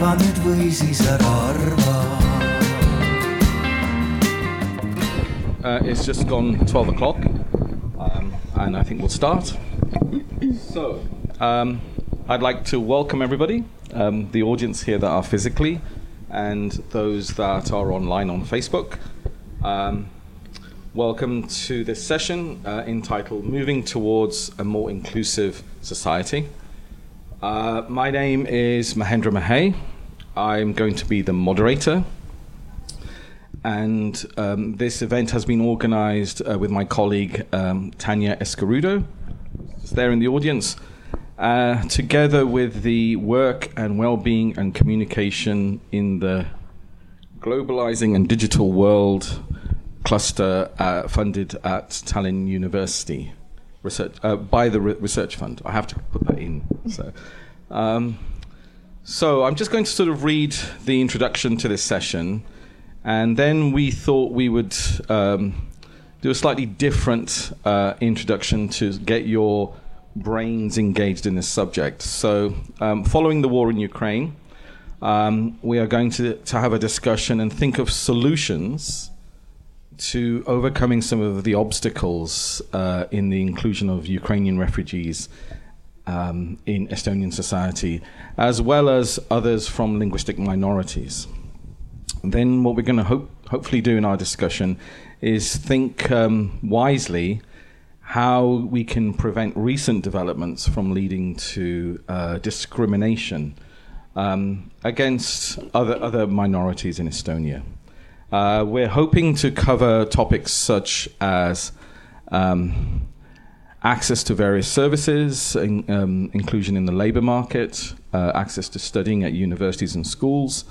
nüüd või siis ära arva Uh, it's just gone 12 o'clock, um, and I think we'll start. So, um, I'd like to welcome everybody, um, the audience here that are physically, and those that are online on Facebook. Um, welcome to this session uh, entitled Moving Towards a More Inclusive Society. Uh, my name is Mahendra Mahay. I'm going to be the moderator and um, this event has been organized uh, with my colleague um, Tanya Escarudo, who's there in the audience, uh, together with the work and well-being and communication in the globalizing and digital world cluster uh, funded at Tallinn University research uh, by the Re- research fund. I have to put that in. So. Um, so I'm just going to sort of read the introduction to this session, and then we thought we would um, do a slightly different uh, introduction to get your brains engaged in this subject. So, um, following the war in Ukraine, um, we are going to, to have a discussion and think of solutions to overcoming some of the obstacles uh, in the inclusion of Ukrainian refugees um, in Estonian society, as well as others from linguistic minorities. Then, what we're going to hope, hopefully do in our discussion is think um, wisely how we can prevent recent developments from leading to uh, discrimination um, against other, other minorities in Estonia. Uh, we're hoping to cover topics such as um, access to various services, in, um, inclusion in the labor market, uh, access to studying at universities and schools,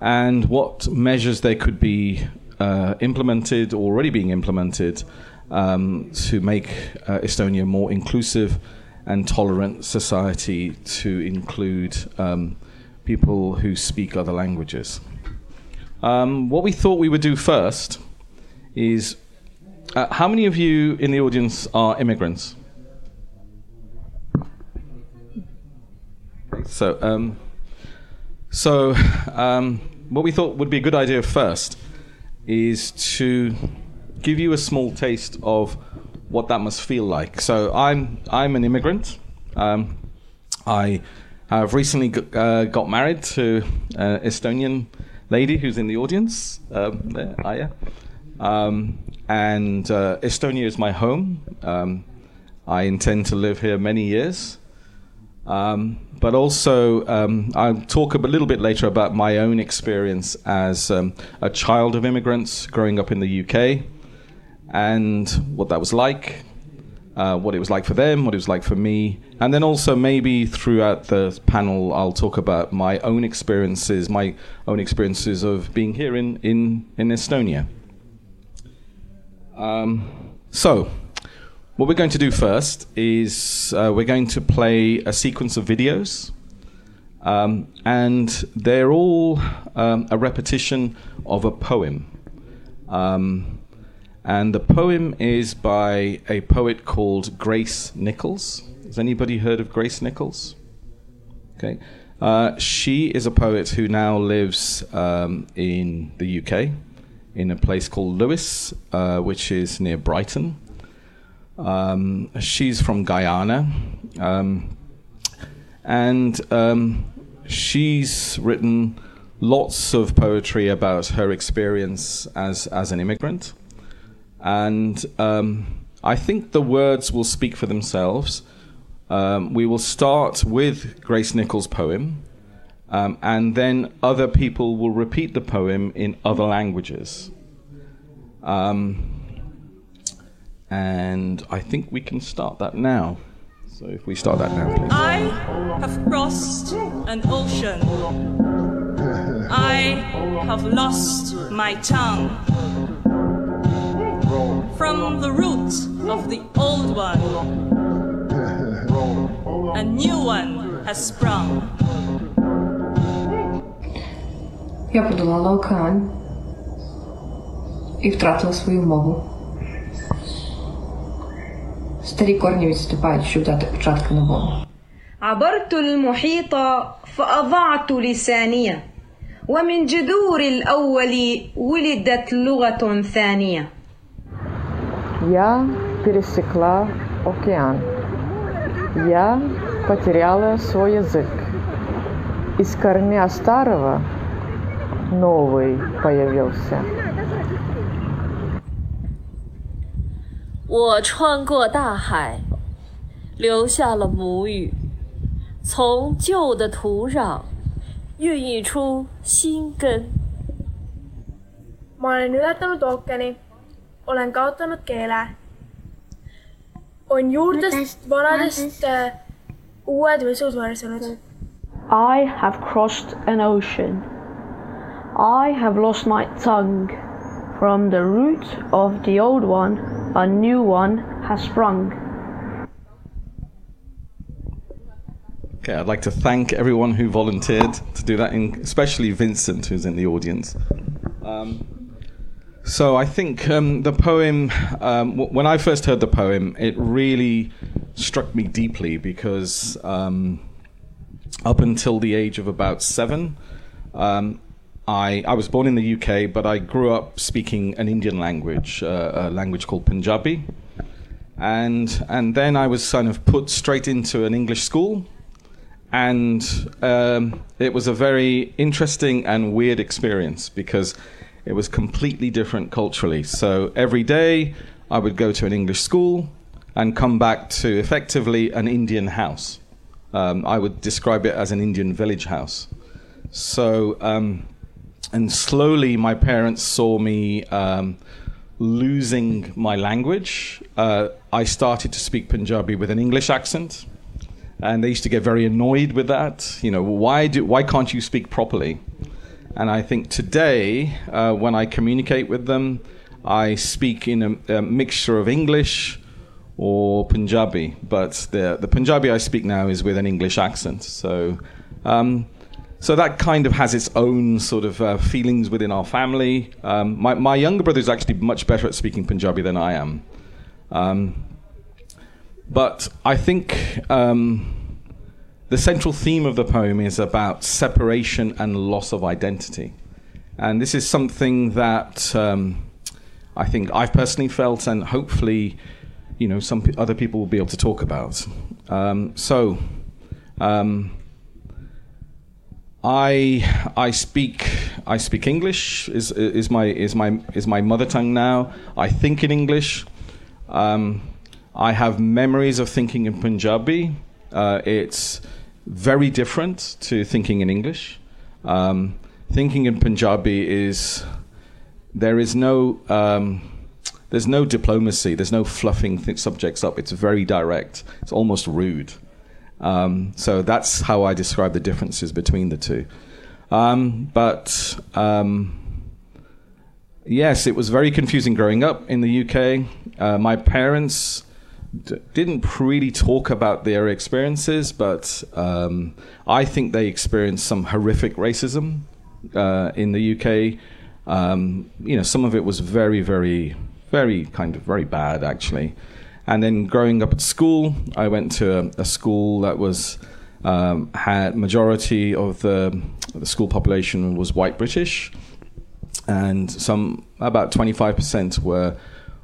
and what measures there could be uh, implemented, already being implemented, um, to make uh, Estonia more inclusive and tolerant society to include um, people who speak other languages. Um, what we thought we would do first is uh, how many of you in the audience are immigrants? So, um, so um, what we thought would be a good idea first is to give you a small taste of what that must feel like. So, I'm I'm an immigrant. Um, I have recently g- uh, got married to an Estonian lady who's in the audience. Um, there, Aya. Um, and uh, Estonia is my home. Um, I intend to live here many years. Um, but also, um, I'll talk a little bit later about my own experience as um, a child of immigrants growing up in the UK and what that was like, uh, what it was like for them, what it was like for me. And then also, maybe throughout the panel, I'll talk about my own experiences, my own experiences of being here in, in, in Estonia. Um, so, what we're going to do first is uh, we're going to play a sequence of videos, um, and they're all um, a repetition of a poem. Um, and the poem is by a poet called Grace Nichols. Has anybody heard of Grace Nichols? Okay. Uh, she is a poet who now lives um, in the UK, in a place called Lewes, uh, which is near Brighton. Um, she's from Guyana, um, and um, she's written lots of poetry about her experience as as an immigrant, and um, I think the words will speak for themselves. Um, we will start with Grace Nichols' poem, um, and then other people will repeat the poem in other languages. Um, and I think we can start that now. So if we start that now, please. I have crossed an ocean. I have lost my tongue. From the root of the old one, a new one has sprung. Я подолала океан і втратила свою мову. Старі корні відступають, щоб дати початки новому. عبرت المحيط فأضعت لساني ومن جذور الأول ولدت لغة ثانية Я пересекла океан. Я потеряла свой язык. Из корня старого новый появился. 我穿过大海，留下了母语，从旧的土壤孕育出新根。 Ma olen ületanud ookeani, olen kaotanud keele. on juurtest vanadest äh, uued võsud võrsunud. I have crossed an ocean. I have lost my tongue. From the root of the old one, a new one has sprung. Okay, I'd like to thank everyone who volunteered to do that, especially Vincent, who's in the audience. Um, so I think um, the poem, um, w- when I first heard the poem, it really struck me deeply because um, up until the age of about seven, um, I, I was born in the UK, but I grew up speaking an Indian language, uh, a language called Punjabi. And, and then I was kind of put straight into an English school and um, it was a very interesting and weird experience because it was completely different culturally. So every day I would go to an English school and come back to effectively an Indian house. Um, I would describe it as an Indian village house. So, um, and slowly my parents saw me um, losing my language. Uh, I started to speak Punjabi with an English accent and they used to get very annoyed with that. You know, why do why can't you speak properly? And I think today, uh, when I communicate with them, I speak in a, a mixture of English or Punjabi. But the the Punjabi I speak now is with an English accent. So. Um, so that kind of has its own sort of uh, feelings within our family. Um, my, my younger brother is actually much better at speaking Punjabi than I am. Um, but I think um, the central theme of the poem is about separation and loss of identity. And this is something that um, I think I've personally felt, and hopefully, you know, some p- other people will be able to talk about. Um, so, um, I I speak I speak English is is my is my is my mother tongue now. I think in English. Um, I have memories of thinking in Punjabi. Uh, it's very different to thinking in English. Um, thinking in Punjabi is there is no um, there's no diplomacy. There's no fluffing th- subjects up. It's very direct. It's almost rude. Um, so that's how I describe the differences between the two. Um, but um, yes, it was very confusing growing up in the UK. Uh, my parents d- didn't really talk about their experiences, but um, I think they experienced some horrific racism uh, in the UK. Um, you know, some of it was very, very, very kind of very bad, actually. And then growing up at school, I went to a, a school that was um, had majority of the, the school population was white British, and some about 25% were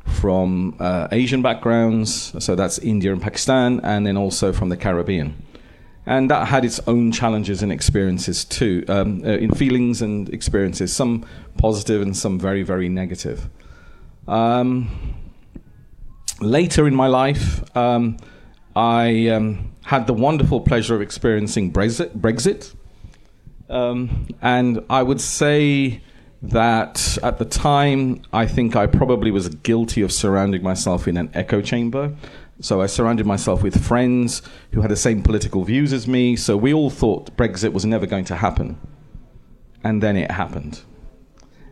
from uh, Asian backgrounds, so that's India and Pakistan, and then also from the Caribbean. And that had its own challenges and experiences too, um, uh, in feelings and experiences, some positive and some very, very negative. Um, later in my life, um, I um, had the wonderful pleasure of experiencing Brexit. Brexit. Um, and I would say that at the time, I think I probably was guilty of surrounding myself in an echo chamber. So I surrounded myself with friends who had the same political views as me. So we all thought Brexit was never going to happen. And then it happened.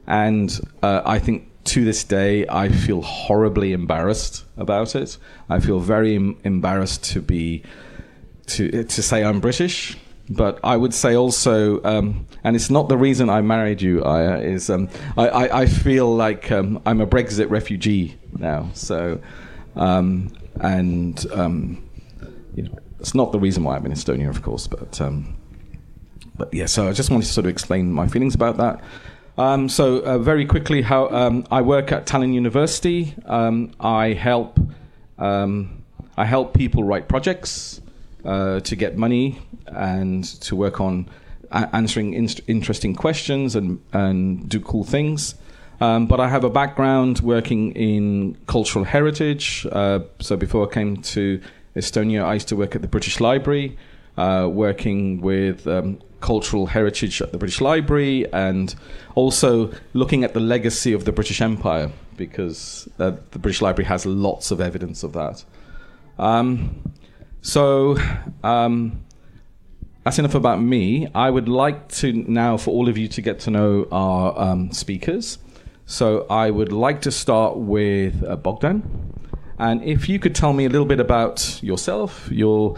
And uh, I think to this day, I feel horribly embarrassed about it. I feel very em- embarrassed to be to to say I'm British. But I would say also, um, and it's not the reason I married you, Aya, is um, I, I, I feel like um, I'm a Brexit refugee now. So, um, and um, you know, that's not the reason why I'm in Estonia, of course, but um, but yeah. So I just wanted to sort of explain my feelings about that. Um, so uh, very quickly, how um, I work at Tallinn University. Um, I help um, I help people write projects uh, to get money and to work on a- answering inst- interesting questions and and do cool things. Um, but I have a background working in cultural heritage. Uh, so before I came to Estonia, I used to work at the British Library, uh, working with um, cultural heritage at the British Library and also looking at the legacy of the British Empire because uh, the British Library has lots of evidence of that. Um, so um, that's enough about me. I would like to now for all of you to get to know our um, speakers. So I would like to start with uh, Bogdan. And if you could tell me a little bit about yourself, your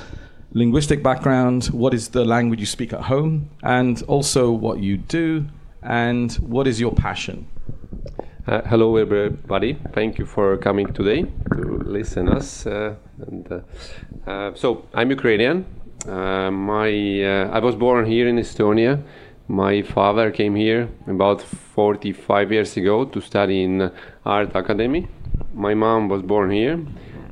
linguistic background, what is the language you speak at home, and also what you do, and what is your passion? Uh, hello, everybody. Thank you for coming today to listen us. Uh, and uh, uh so I'm Ukrainian. Uh, my uh, I was born here in Estonia. My father came here about 45 years ago to study in art academy. My mom was born here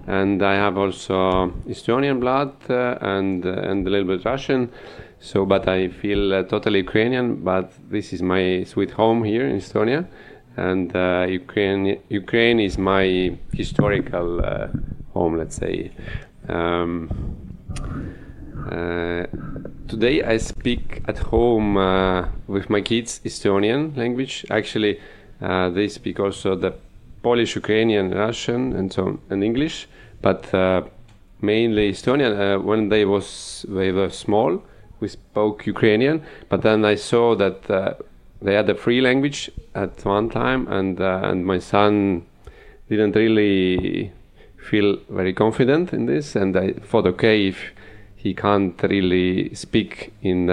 and I have also Estonian blood uh, and uh, and a little bit Russian. So, but I feel uh, totally Ukrainian. But this is my sweet home here in Estonia, and uh, Ukraine Ukraine is my historical uh, home. Let's say. Um, uh, today I speak at home with my kids Estonian language. Actually, they speak also the Polish, Ukrainian, Russian, and so and English but uh, mainly Estonian. Uh, when they was they were small, we spoke Ukrainian, but then I saw that uh, they had a free language at one time, and uh, and my son didn't really feel very confident in this, and I thought, okay, if he can't really speak in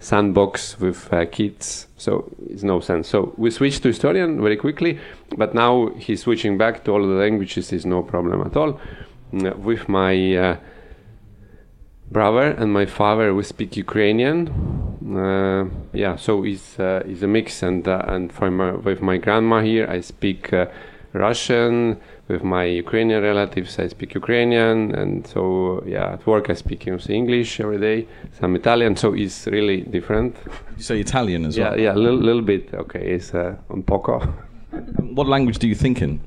sandbox with uh, kids, so it's no sense. So we switched to Estonian very quickly, but now he's switching back to all the languages is no problem at all. Mm, with my uh, brother and my father, we speak Ukrainian. Uh, yeah, so it's uh, it's a mix, and uh, and for my, with my grandma here, I speak uh, Russian with my Ukrainian relatives, I speak Ukrainian, and so yeah, at work I speak you know, English every day, some Italian, so it's really different. You say Italian as yeah, well? Yeah, a little, little bit. Okay, it's uh, un poco. what language do you think in?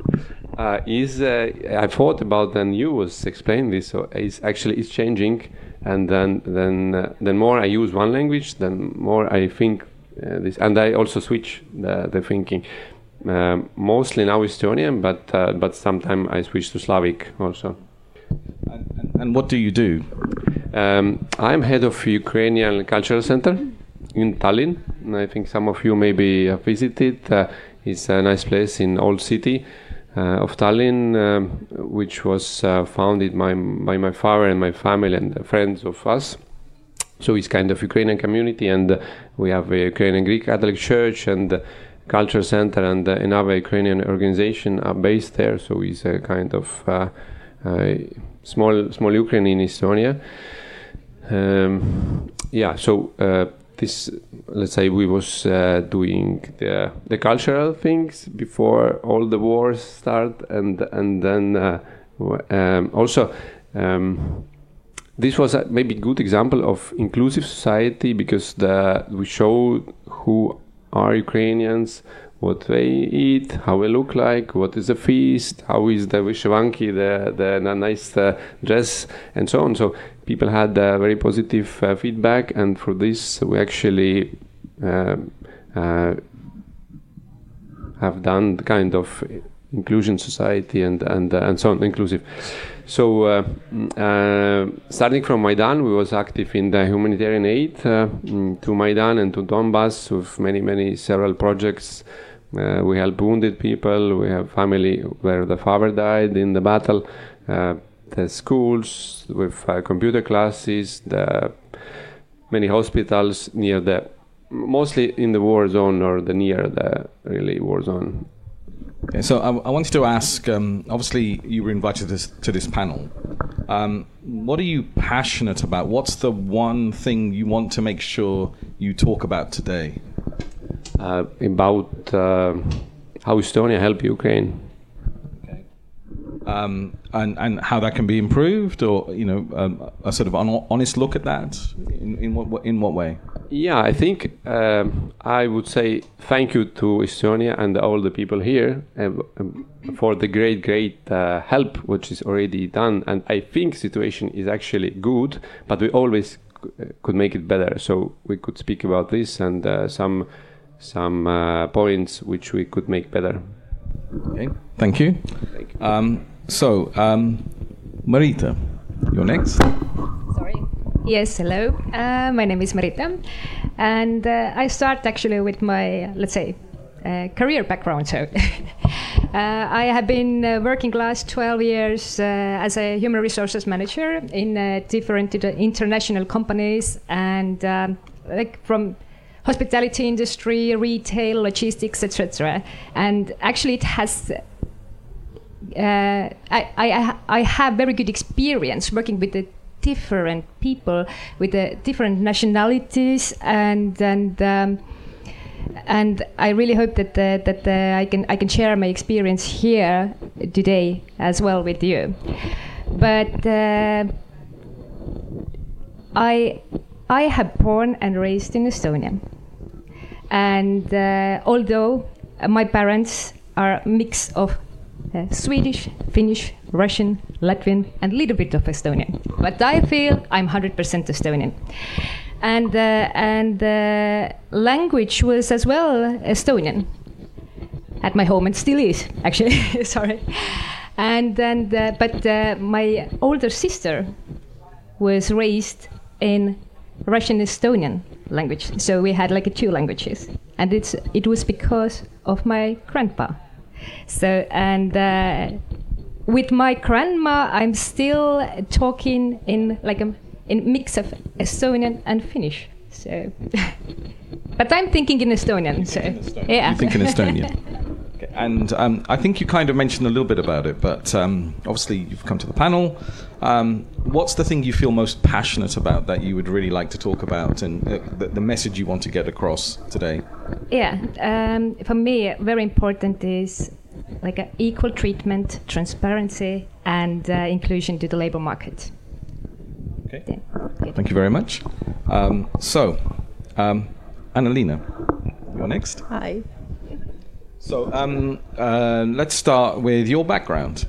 Uh, is uh, I thought about then you was explaining this, so it's actually it's changing, and then then uh, then more I use one language, then more I think uh, this, and I also switch the, the thinking. Um, mostly now Estonian, but uh, but sometimes I switch to Slavic also. And, and, what do you do? Um, I'm head of Ukrainian Cultural Center in Tallinn. I think some of you maybe have visited. Uh, it's a nice place in old city uh, of Tallinn, um, which was uh, founded by, by my father and my family and friends of us. So it's kind of Ukrainian community, and we have a Ukrainian Greek Catholic Church and Culture Center and uh, another Ukrainian organization are based there. So it's a kind of uh, uh, small small Ukraine in Estonia. Um, yeah, so uh, this let's say we was uh, doing the the cultural things before all the wars start, and and then uh, um, also. Um, this was a maybe good example of inclusive society because the we showed who are Ukrainians, what they eat, how they look like, what is the feast, how is the vyshyvanki, the, the, nice uh, dress, and so on. So people had uh, very positive uh, feedback, and for this we actually um, uh, have done kind of inclusion society and and uh, and so on inclusive. So uh, uh, starting from Maidan, we was active in the humanitarian aid uh, to Maidan and to Donbass with many many several projects. Uh, we help wounded people. We have family where the father died in the battle. Uh, the schools with computer classes. The many hospitals near the mostly in the war zone or the near the really war zone So I, I, wanted to ask. Um, obviously, you were invited to this, to this panel, Um, what are you passionate about? What's the one thing you want to make sure you talk about today? Uh, about uh, how Estonia helped Ukraine. Um, and, and how that can be improved, or you know, um, a sort of hon- honest look at that. In, in what in what way? Yeah, I think um, I would say thank you to Estonia and all the people here um, um, for the great, great uh, help which is already done. And I think situation is actually good, but we always c- could make it better. So we could speak about this and uh, some some uh, points which we could make better. Okay, thank you. Thank you. Um, so, um, Marita, you're next. Sorry. Yes, hello. Uh, my name is Marita, and uh, I start actually with my, let's say, uh, career background. So, uh, I have been uh, working last 12 years uh, as a human resources manager in different international companies, and um, like from hospitality industry, retail, logistics, etc. And actually, it has uh, I, I, I have very good experience working with the different people with the different nationalities and and um, and I really hope that uh, that uh, I can I can share my experience here today as well with you. But uh, I I have born and raised in Estonia, and uh, although my parents are a mix of uh, Swedish, Finnish, Russian, Latvian, and a little bit of Estonian. But I feel I'm 100% Estonian. And, uh, and the language was as well Estonian at my home, and still is, actually. Sorry. And uh, but uh, my older sister was raised in Russian Estonian language. So we had like two languages. And it's, it was because of my grandpa. So, and uh, with my grandma, I'm still talking in like a in mix of Estonian and Finnish. So, but I'm thinking in Estonian. So, yeah. You think in Estonian. Okay, And um, I think you kind of mentioned a little bit about it, but um, obviously you've come to the panel. Um, what's the thing you feel most passionate about that you would really like to talk about, and uh, the, the message you want to get across today? Yeah, um, for me, very important is like a equal treatment, transparency, and uh, inclusion to the labor market. Okay. Thank you very much. Um, so, um, Annalena, you're next. Hi. So um, uh, let's start with your background.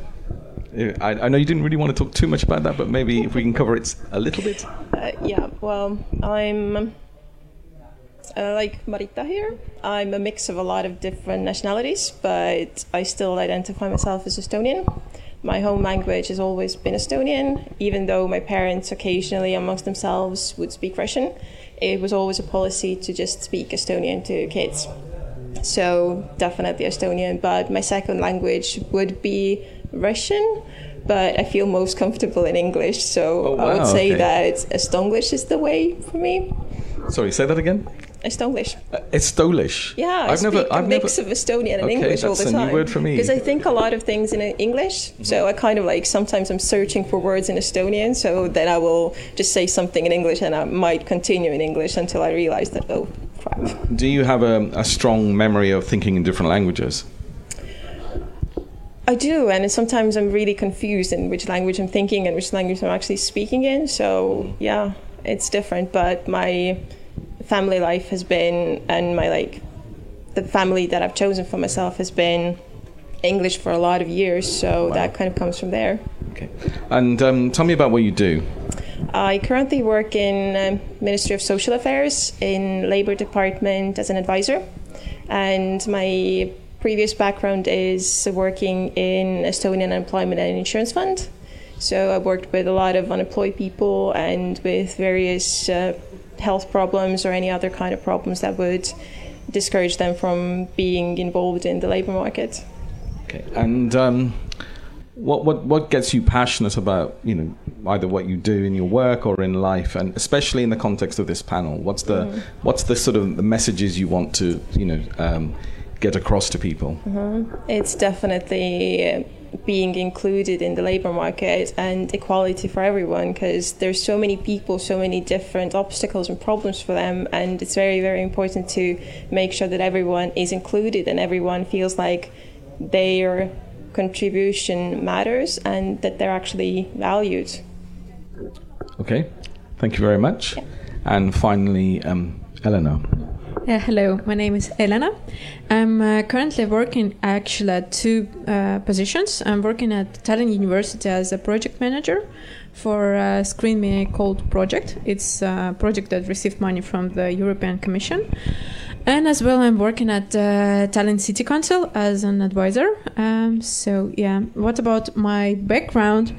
I, I know you didn't really want to talk too much about that, but maybe if we can cover it a little bit. Uh, yeah, well, I'm uh, like Marita here. I'm a mix of a lot of different nationalities, but I still identify myself as Estonian. My home language has always been Estonian, even though my parents occasionally, amongst themselves, would speak Russian. It was always a policy to just speak Estonian to kids. So, definitely Estonian, but my second language would be Russian but I feel most comfortable in English. So Oh, I would say okay. that Estonglish is the way for me. Sorry, say that again. Estonglish. Uh, Estolish. Yeah, I've speak never. a I've mix never. of Estonian and Okay, English all the time. that's a new word for me. Because I think a lot of things in English, so I kind of like sometimes I'm searching for words in Estonian, so then I will just say something in English and I might continue in English until I realize that oh crap. Do you have a, a strong memory of thinking in different languages? I do, and sometimes I'm really confused in which language I'm thinking and which language I'm actually speaking in. So yeah, it's different. But my family life has been, and my like, the family that I've chosen for myself has been English for a lot of years. So that kind of comes from there. Okay. And um, tell me about what you do. I currently work in um, Ministry of Social Affairs in Labour Department as an advisor, and my previous background is working in Estonian Employment and Insurance Fund. So I worked with a lot of unemployed people and with various uh, health problems or any other kind of problems that would discourage them from being involved in the labour market. Okay. And um, what what what gets you passionate about you know either what you do in your work or in life, and especially in the context of this panel? What's the Mm. what's the sort of the messages you want to you know um, get across to people? Mhm. It's definitely being included in the labor market and equality for everyone because there's so many people so many different obstacles and problems for them and it's very very important to make sure that everyone is included and everyone feels like their contribution matters and that they're actually valued Okay, thank you very much. And finally, um, Eleanor. Yeah, hello, my name is Elena. I'm uh, currently working actually at two uh, positions. I'm working at Tallinn University as a project manager for uh, Screen Me Code project. It's a project that received money from the European Commission. And as well, I'm working at uh, Tallinn City Council as an advisor. Um, so, yeah, what about my background?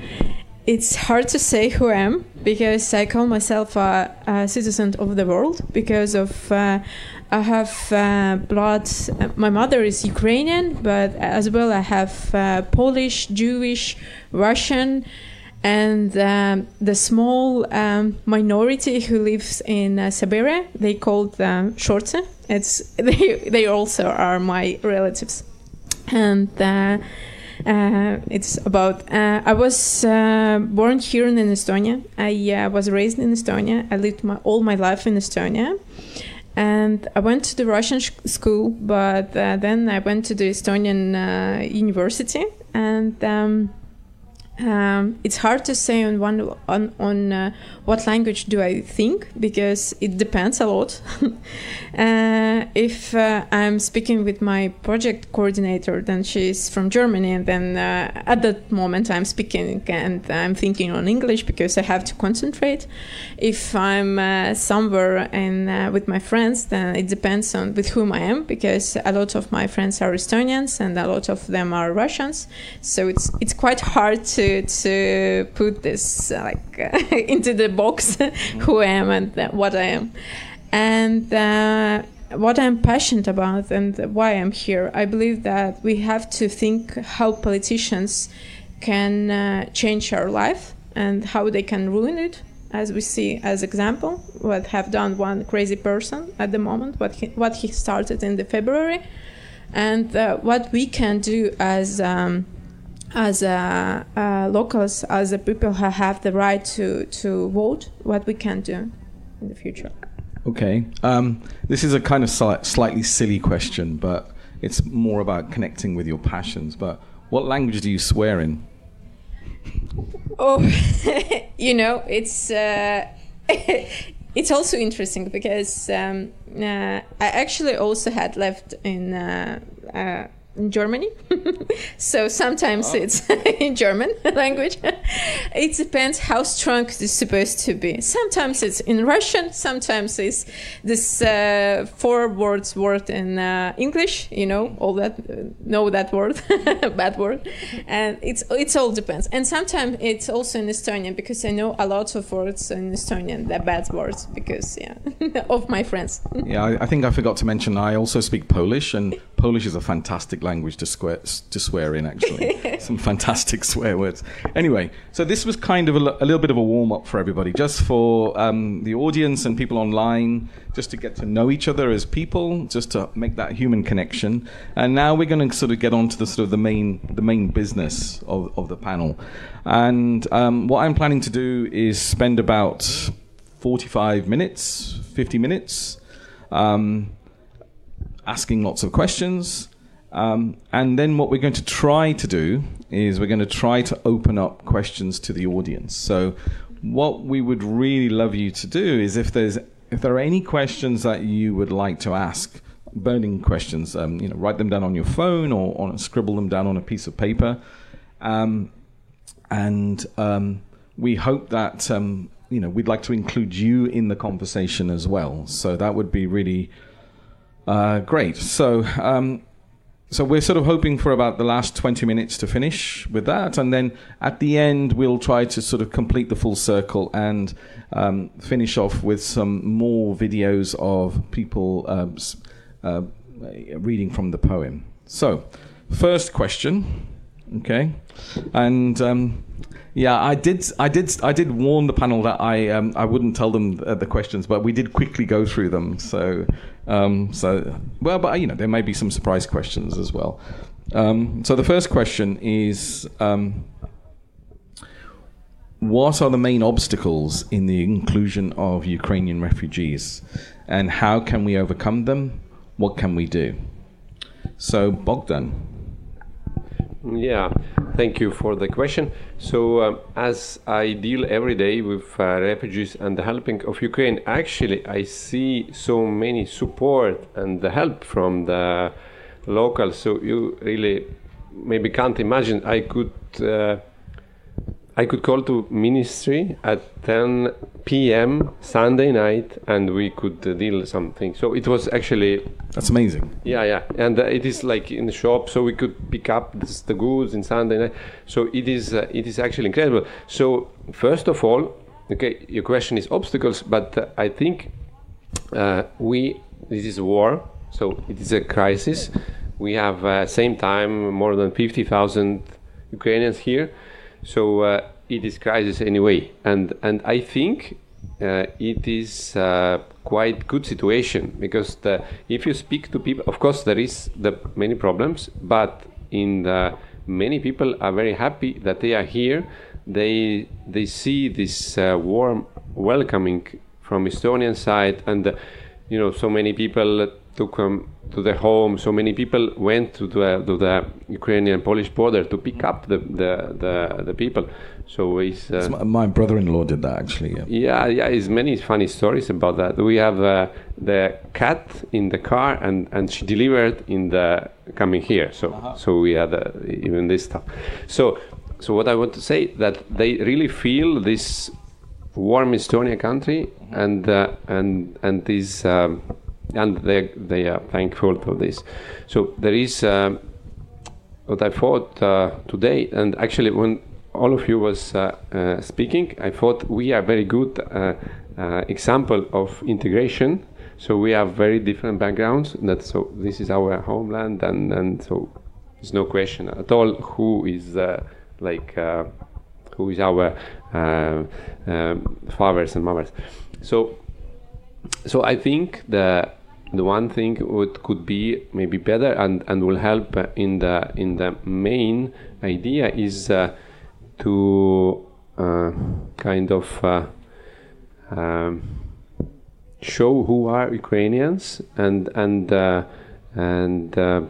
It's hard to say who I am because I call myself a, a citizen of the world because of uh, I have uh, blood. My mother is Ukrainian, but as well I have uh, Polish, Jewish, Russian, and um, the small um, minority who lives in uh, Siberia. They called them Shortse. It's they they also are my relatives, and. Uh, it's about. Uh, I was uh, born here in Estonia. I uh, was raised in Estonia. I lived my, all my life in Estonia, and I went to the Russian sh- school. But uh, then I went to the Estonian university, and um, um, it's hard to say on one on on uh, what language do I think because it depends a lot. uh, if uh, I'm speaking with my project coordinator, then she's from Germany, and then uh, at that moment I'm speaking and I'm thinking on English because I have to concentrate. If I'm uh, somewhere and uh, with my friends, then it depends on with whom I am because a lot of my friends are Estonians and a lot of them are Russians. So it's it's quite hard to to put this uh, like into the box who I am and what I am, and uh, what I'm passionate about and why I'm here. I believe that we have to think how politicians can uh, change our life and how they can ruin it. As we see, as example, what have done one crazy person at the moment, what he, what he started in the February, and uh, what we can do as um, as uh, locals, as a people who have the right to, to vote, what we can do in the future. Okay. Um, this is a kind of sli- slightly silly question, but it's more about connecting with your passions. But what language do you swear in? Oh, you know, it's uh, it's also interesting because um, uh, I actually also had left in. Uh, uh, in Germany, so sometimes Oh. it's in German language. it depends how strong it's supposed to be. Sometimes it's in Russian. Sometimes it's this uh, four words word in uh, English. You know all that, uh, know that word, bad word, and it's it's all depends. And sometimes it's also in Estonian because I know a lot of words in Estonian, the bad words because yeah, of my friends. Yeah, I, I think I forgot to mention I also speak Polish, and Polish is a fantastic language to swear to swear in. Actually, some fantastic swear words. Anyway, so this was kind of a, a little bit of a warm up for everybody, just for um, the audience and people online, just to get to know each other as people, just to make that human connection. And now we're going to sort of get on to the sort of the main the main business of, of the panel. And um, what I'm planning to do is spend about 45 minutes, 50 minutes. Um, asking lots of questions. Um, and then what we're going to try to do is we're going to try to open up questions to the audience. So what we would really love you to do is if there's if there are any questions that you would like to ask, burning questions, um, you know, write them down on your phone or on, scribble them down on a piece of paper. Um, and um, we hope that um, you know we'd like to include you in the conversation as well. So that would be really uh, great. So, um, so we're sort of hoping for about the last 20 minutes to finish with that, and then at the end we'll try to sort of complete the full circle and um, finish off with some more videos of people um, uh, reading from the poem. So, first question, okay, and. Um, yeah, I did. I did. I did warn the panel that I um, I wouldn't tell them uh, the questions, but we did quickly go through them. So, um, so well, but you know, there may be some surprise questions as well. Um, so the first question is um, What are the main obstacles in the inclusion of Ukrainian refugees? And how can we overcome them? What can we do? So, Bogdan. Yeah, thank you for the question. So, um, as I deal every day with uh, refugees and the helping of Ukraine, actually, I see so many support and the help from the locals. So, you really maybe can't imagine. I could. Uh, I could call to ministry at 10 p.m. Sunday night, and we could uh, deal something. So it was actually that's amazing. Yeah, yeah, and uh, it is like in the shop, so we could pick up this, the goods in Sunday night. So it is uh, it is actually incredible. So first of all, okay, your question is obstacles, but uh, I think uh, we this is war, so it is a crisis. We have uh, same time more than fifty thousand Ukrainians here so uh, it is crisis anyway, and and I think uh, it is uh, quite good situation because the, if you speak to people, of course there is the many problems, but in the many people are very happy that they are here. They they see this uh, warm welcoming from Estonian side, and uh, you know so many people took them to the home. So many people went to the, to the Ukrainian Polish border to pick up the the, the, the people. So it's, uh, my, my, brother-in-law did that actually. Yeah, yeah, yeah. It's many funny stories about that. We have uh, the cat in the car, and, and she delivered in the coming here. So uh-huh. so we had uh, even this stuff. So so what I want to say that they really feel this warm Estonia country, mm-hmm. and uh, and and this. Um, and they they are thankful for this. So there is um, what I thought uh, today, and actually when all of you was uh, uh, speaking, I thought we are very good uh, uh, example of integration. So we have very different backgrounds. That so this is our homeland, and and so there's no question at all who is uh, like who is our um, fathers and mothers. So so I think the the one thing would could be maybe better and, and will help in the in the main idea is uh, to uh, kind of uh, um, show who are Ukrainians and and uh, and uh,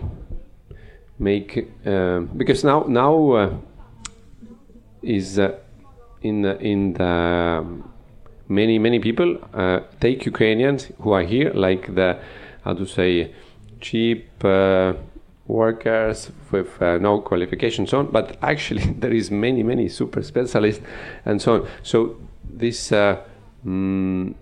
make uh, because now now is in in the many many people uh, take Ukrainians who are here, like the how to say cheap uh, workers with uh, no qualifications, so on. But actually, there is many many super specialists and so on. So this mm,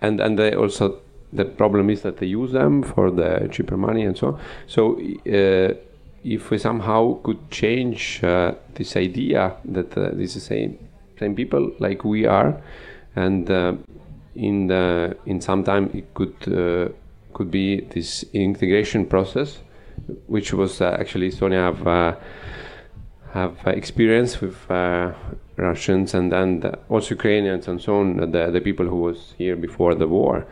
and and they also the problem is that they use them for the cheaper money and so on. So uh, if we somehow could change uh, this idea that uh, this is same same people like we are, and uh, in the in some time it could uh, could be this integration process, which was uh, actually Estonia have have experience with Russians and then also Ukrainians and so on, the, the people who was here before the war.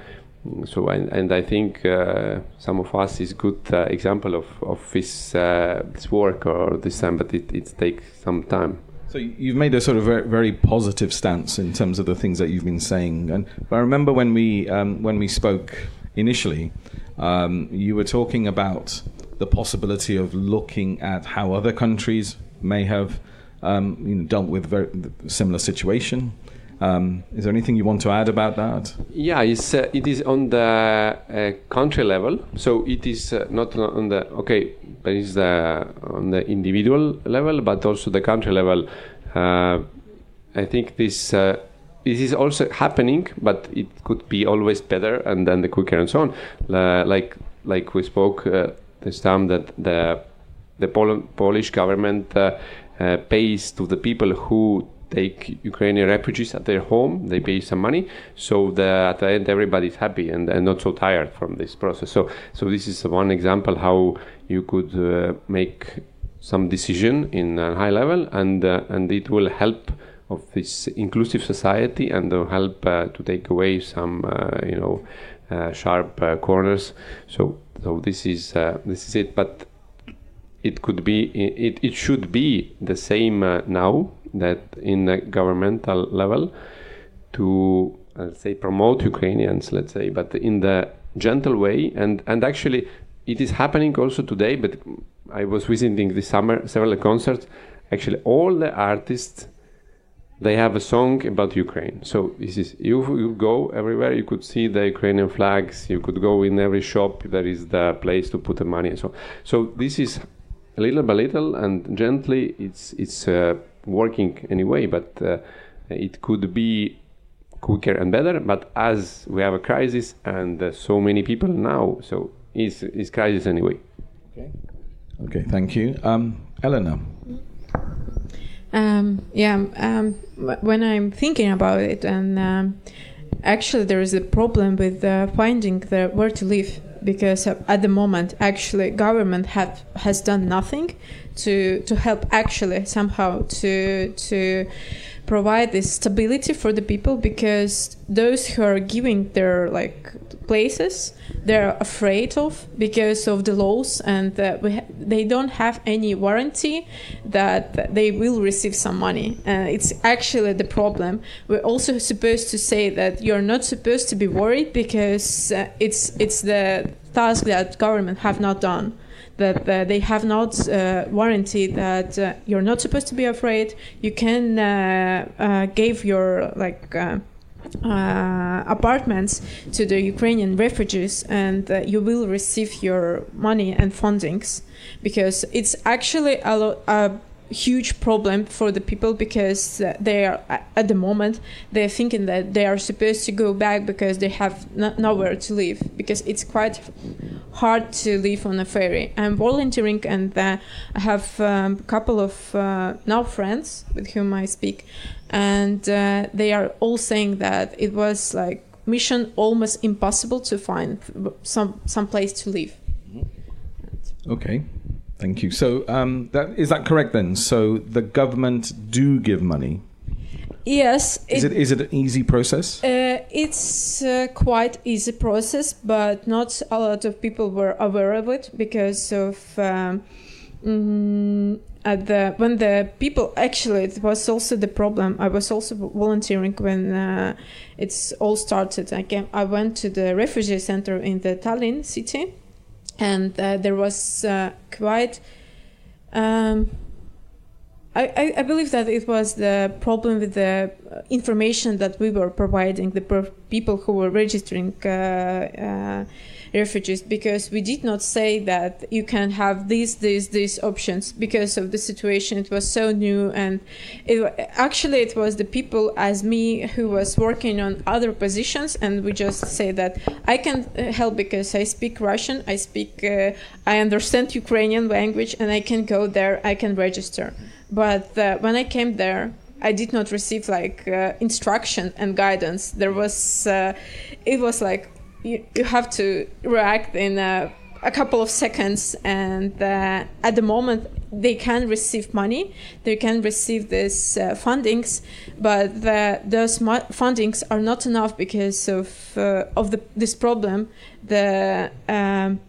So and, and I think uh, some of us is good uh, example of of this uh, this work or this time, but it, it takes some time. So you've made a sort of very, very, positive stance in terms of the things that you've been saying. And I remember when we um, when we spoke initially, um, you were talking about the possibility of looking at how other countries may have um, you know, dealt with very similar situation. Um, is there anything you want to add about that? Yeah, it's, uh, it is on the uh, country level. So it is uh, not on the okay, but it's the on the individual level, but also the country level. Uh, I think this uh, this is also happening, but it could be always better and then the quicker and so on. like like we spoke uh, this time that the the Pol- Polish government pays to the people who take Ukrainian refugees at their home. They pay some money, so at the end everybody's happy and, and not so tired from this process. So so this is one example how you could uh, make some decision in a high level, and uh, and it will help of this inclusive society and uh, help to take away some you know sharp corners. So so this is this is it, but it could be it, it should be the same uh, now that in the governmental level to say promote Ukrainians, let's say, but in the gentle way, and and actually it is happening also today. But I was visiting this summer several concerts. Actually, all the artists they have a song about Ukraine. So this is you, you go everywhere. You could see the Ukrainian flags. You could go in every shop. There is the place to put the money and so. So this is little by little and gently. It's it's uh, working anyway, but uh, it could be quicker and better. But as we have a crisis and uh, so many people now, so it's, it's crisis anyway. Okay. Okay. Thank you, um, Elena. Um, yeah, um, when I'm thinking about it, and um, actually there is a problem with uh, finding the where to live because at the moment, actually, government have has done nothing to to help actually somehow to to provide this stability for the people because those who are giving their like places they're afraid of because of the laws and uh, ha- they don't have any warranty that they will receive some money. Uh, it's actually the problem. We're also supposed to say that you're not supposed to be worried because uh, it's it's the task that government have not done that uh, they have not uh, warranted that uh, you're not supposed to be afraid. You can uh, uh, give your like. Uh, apartments to the Ukrainian refugees, and you will receive your money and fundings because it's actually a lot huge problem for the people because uh, they are at the moment they're thinking that they are supposed to go back because they have no- nowhere to live because it's quite hard to live on a ferry. I'm volunteering and uh, i have um, a couple of uh, now friends with whom i speak and uh, they are all saying that it was like mission almost impossible to find some some place to live. Okay Thank you. So um, that is that correct then? So the government do give money. Yes. Is it, it is it an easy process? Uh, it's uh, quite easy process, but not a lot of people were aware of it because of um, mm, at the when the people actually it was also the problem. I was also volunteering when uh, it's all started. I came. I went to the refugee center in the Tallinn city and uh, there was uh, quite. Um, I, I, believe that it was the problem with the information that we were providing the people who were registering uh, uh refugees because we did not say that you can have these these these options because of the situation it was so new and it actually it was the people as me who was working on other positions and we just say that i can uh, help because i speak russian i speak uh, i understand ukrainian language and i can go there i can register but uh, when i came there I did not receive like uh, instruction and guidance. There was, uh, it was like you, you have to react in a, a couple of seconds and uh, at the moment they can receive money they can receive this uh, fundings but the, those mo- fundings are not enough because of uh, of the, this problem. The um,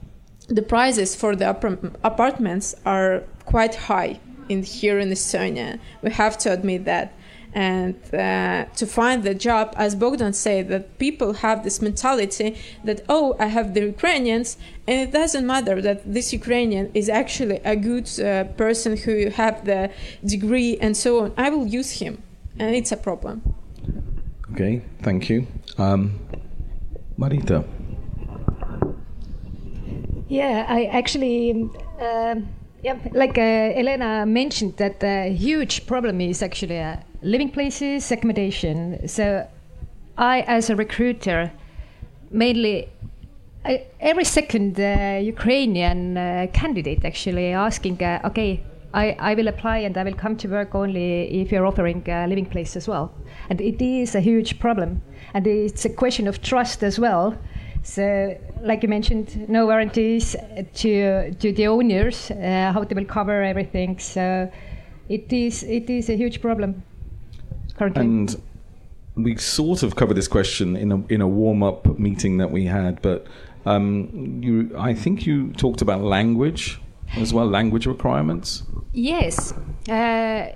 the prices for the ap- apartments are quite high in here in Estonia. We have to admit that and uh, to find the job as bogdan said that people have this mentality that oh i have the ukrainians and it doesn't matter that this ukrainian is actually a good uh, person who have the degree and so on. I will use him and it's a problem. Okay thank you. Um, marita. Yeah i actually uh, yeah, like uh, Elena mentioned, that the huge problem is actually uh, living places, accommodation. So, I, as a recruiter, mainly every second uh, Ukrainian uh, candidate actually asking, uh, okay, I, I will apply and I will come to work only if you're offering a living place as well. And it is a huge problem. And it's a question of trust as well. So, like you mentioned, no guarantees to to the owners uh, how they will cover everything. So, it is it is a huge problem currently. And we sort of covered this question in a in a warm up meeting that we had, but um, you I think you talked about language as well, language requirements? Yes, uh,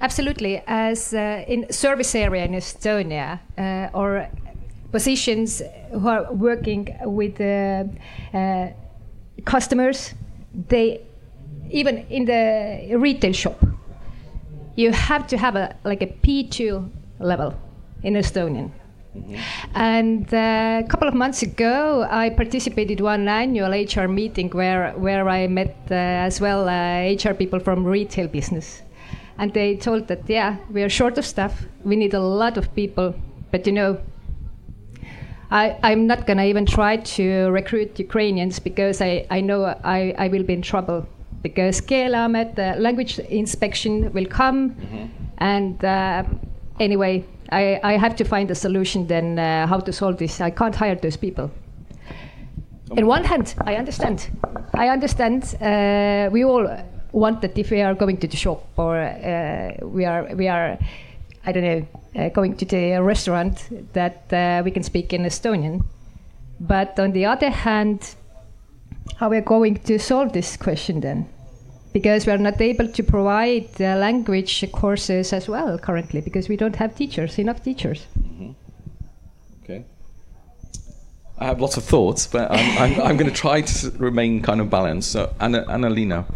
absolutely. As uh, in service area in Estonia, uh, or positions who are working with uh, uh, customers, they even in the retail shop, you have to have a like a B2 level in Estonian. And uh, a couple of months ago, I participated one annual HR meeting where where I met uh, as well uh, HR people from retail business, and they told that yeah, we are short of staff. We need a lot of people, but you know. I, I'm not gonna even try to recruit Ukrainians because I, I know I, I will be in trouble because Keeleamet, the language inspection will come, and uh, anyway, I, I have to find a solution then uh, how to solve this. I can't hire those people. In one hand, I understand. I understand. Uh, we all want that if we are going to the shop or uh, we are we are, I don't know, uh, going to the restaurant, that uh, we can speak in Estonian. But on the other hand, how we are going to solve this question then? because we are not able to provide uh, language courses as well currently because we don't have teachers, enough teachers. Okay. I have lots of thoughts, but I'm, I'm, I'm going to try to remain kind of balanced. So, Anna, Annalena.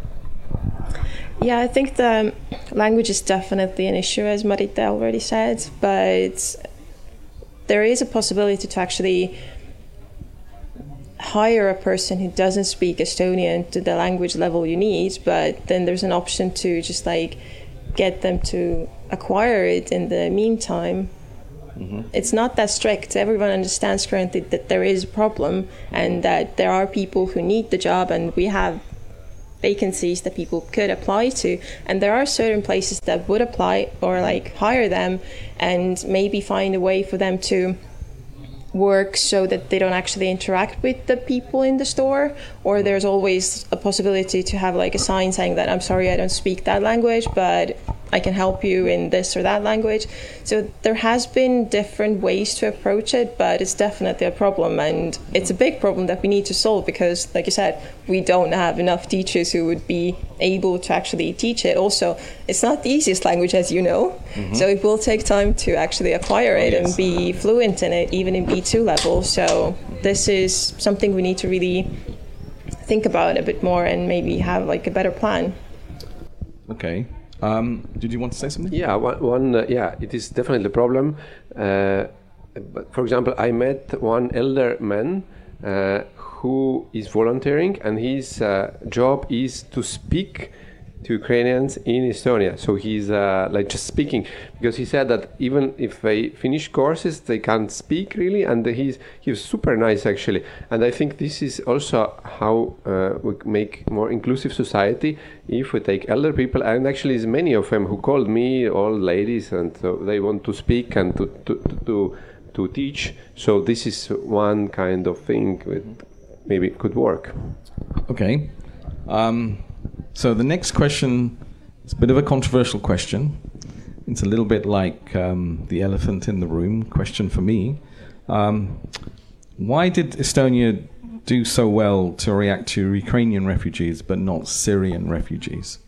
Yeah, I think the language is definitely an issue, as Marita already said, but there is a possibility to actually hire a person who doesn't speak Estonian to the language level you need, but then there's an option to just like get them to acquire it in the meantime. Mm-hmm. It's not that strict. Everyone understands currently that there is a problem and that there are people who need the job, and we have vacancies that people could apply to and there are certain places that would apply or like hire them and maybe find a way for them to work so that they don't actually interact with the people in the store or there's always a possibility to have like a sign saying that I'm sorry I don't speak that language but I can help you in this or that language so there has been different ways to approach it but it's definitely a problem and it's a big problem that we need to solve because like you said we don't have enough teachers who would be able to actually teach it also it's not the easiest language as you know Mhm. so it will take time to actually acquire it yes. and be fluent in it even in B2 level so this is something we need to really think about a bit more and maybe have like a better plan Okay. Um, did you want to say something? Yeah, one, one uh, yeah, it is definitely a problem. Uh, for example, I met one elder man uh, who is volunteering, and his uh, job is to speak to Ukrainians in Estonia. So he's uh, like just speaking because he said that even if they finish courses, they can't speak really, and he's he's super nice actually. And I think this is also how uh, we make more inclusive society if we take elder people, and actually, is many of them who called me old ladies, and so they want to speak and to to to, to teach. So this is one kind of thing that maybe could work. Okay. Um, so the next question is a bit of a controversial question. It's a little bit like um, the elephant in the room question for me. Um, why did Estonia do so well to react to Ukrainian refugees but not Syrian refugees?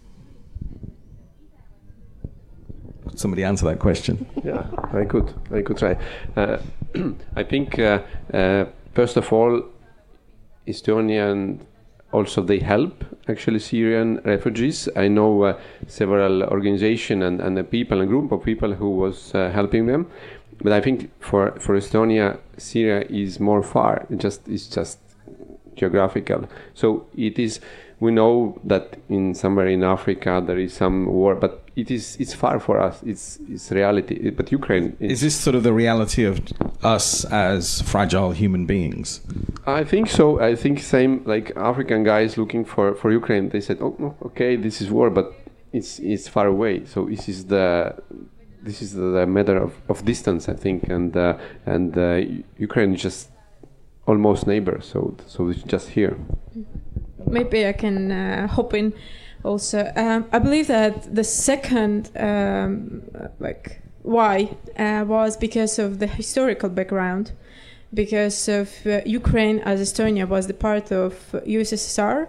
Could somebody answer that question? Yeah, I could. I could try. Uh, I think uh, uh, first of all, Estonian also they help actually Syrian refugees. I know uh, several organization and, and a people, a group of people who was uh, helping them. But I think for, for Estonia, Syria is more far. It just it's just geographical. So it is. We know that in somewhere in Africa there is some war, but it is it's far for us. It's it's reality. But Ukraine Is this sort of the reality of us as fragile human beings? I think so. I think same like African guys looking for, for Ukraine. They said, "Oh, no, okay, this is war, but it's it's far away." So this is the this is the matter of, of distance, I think, and uh, and uh, Ukraine is just almost neighbor. So so it's just here. Maybe I can uh, hop in also. Um, I believe that the second, um, like, why uh, was because of the historical background, because of uh, Ukraine as Estonia was the part of USSR,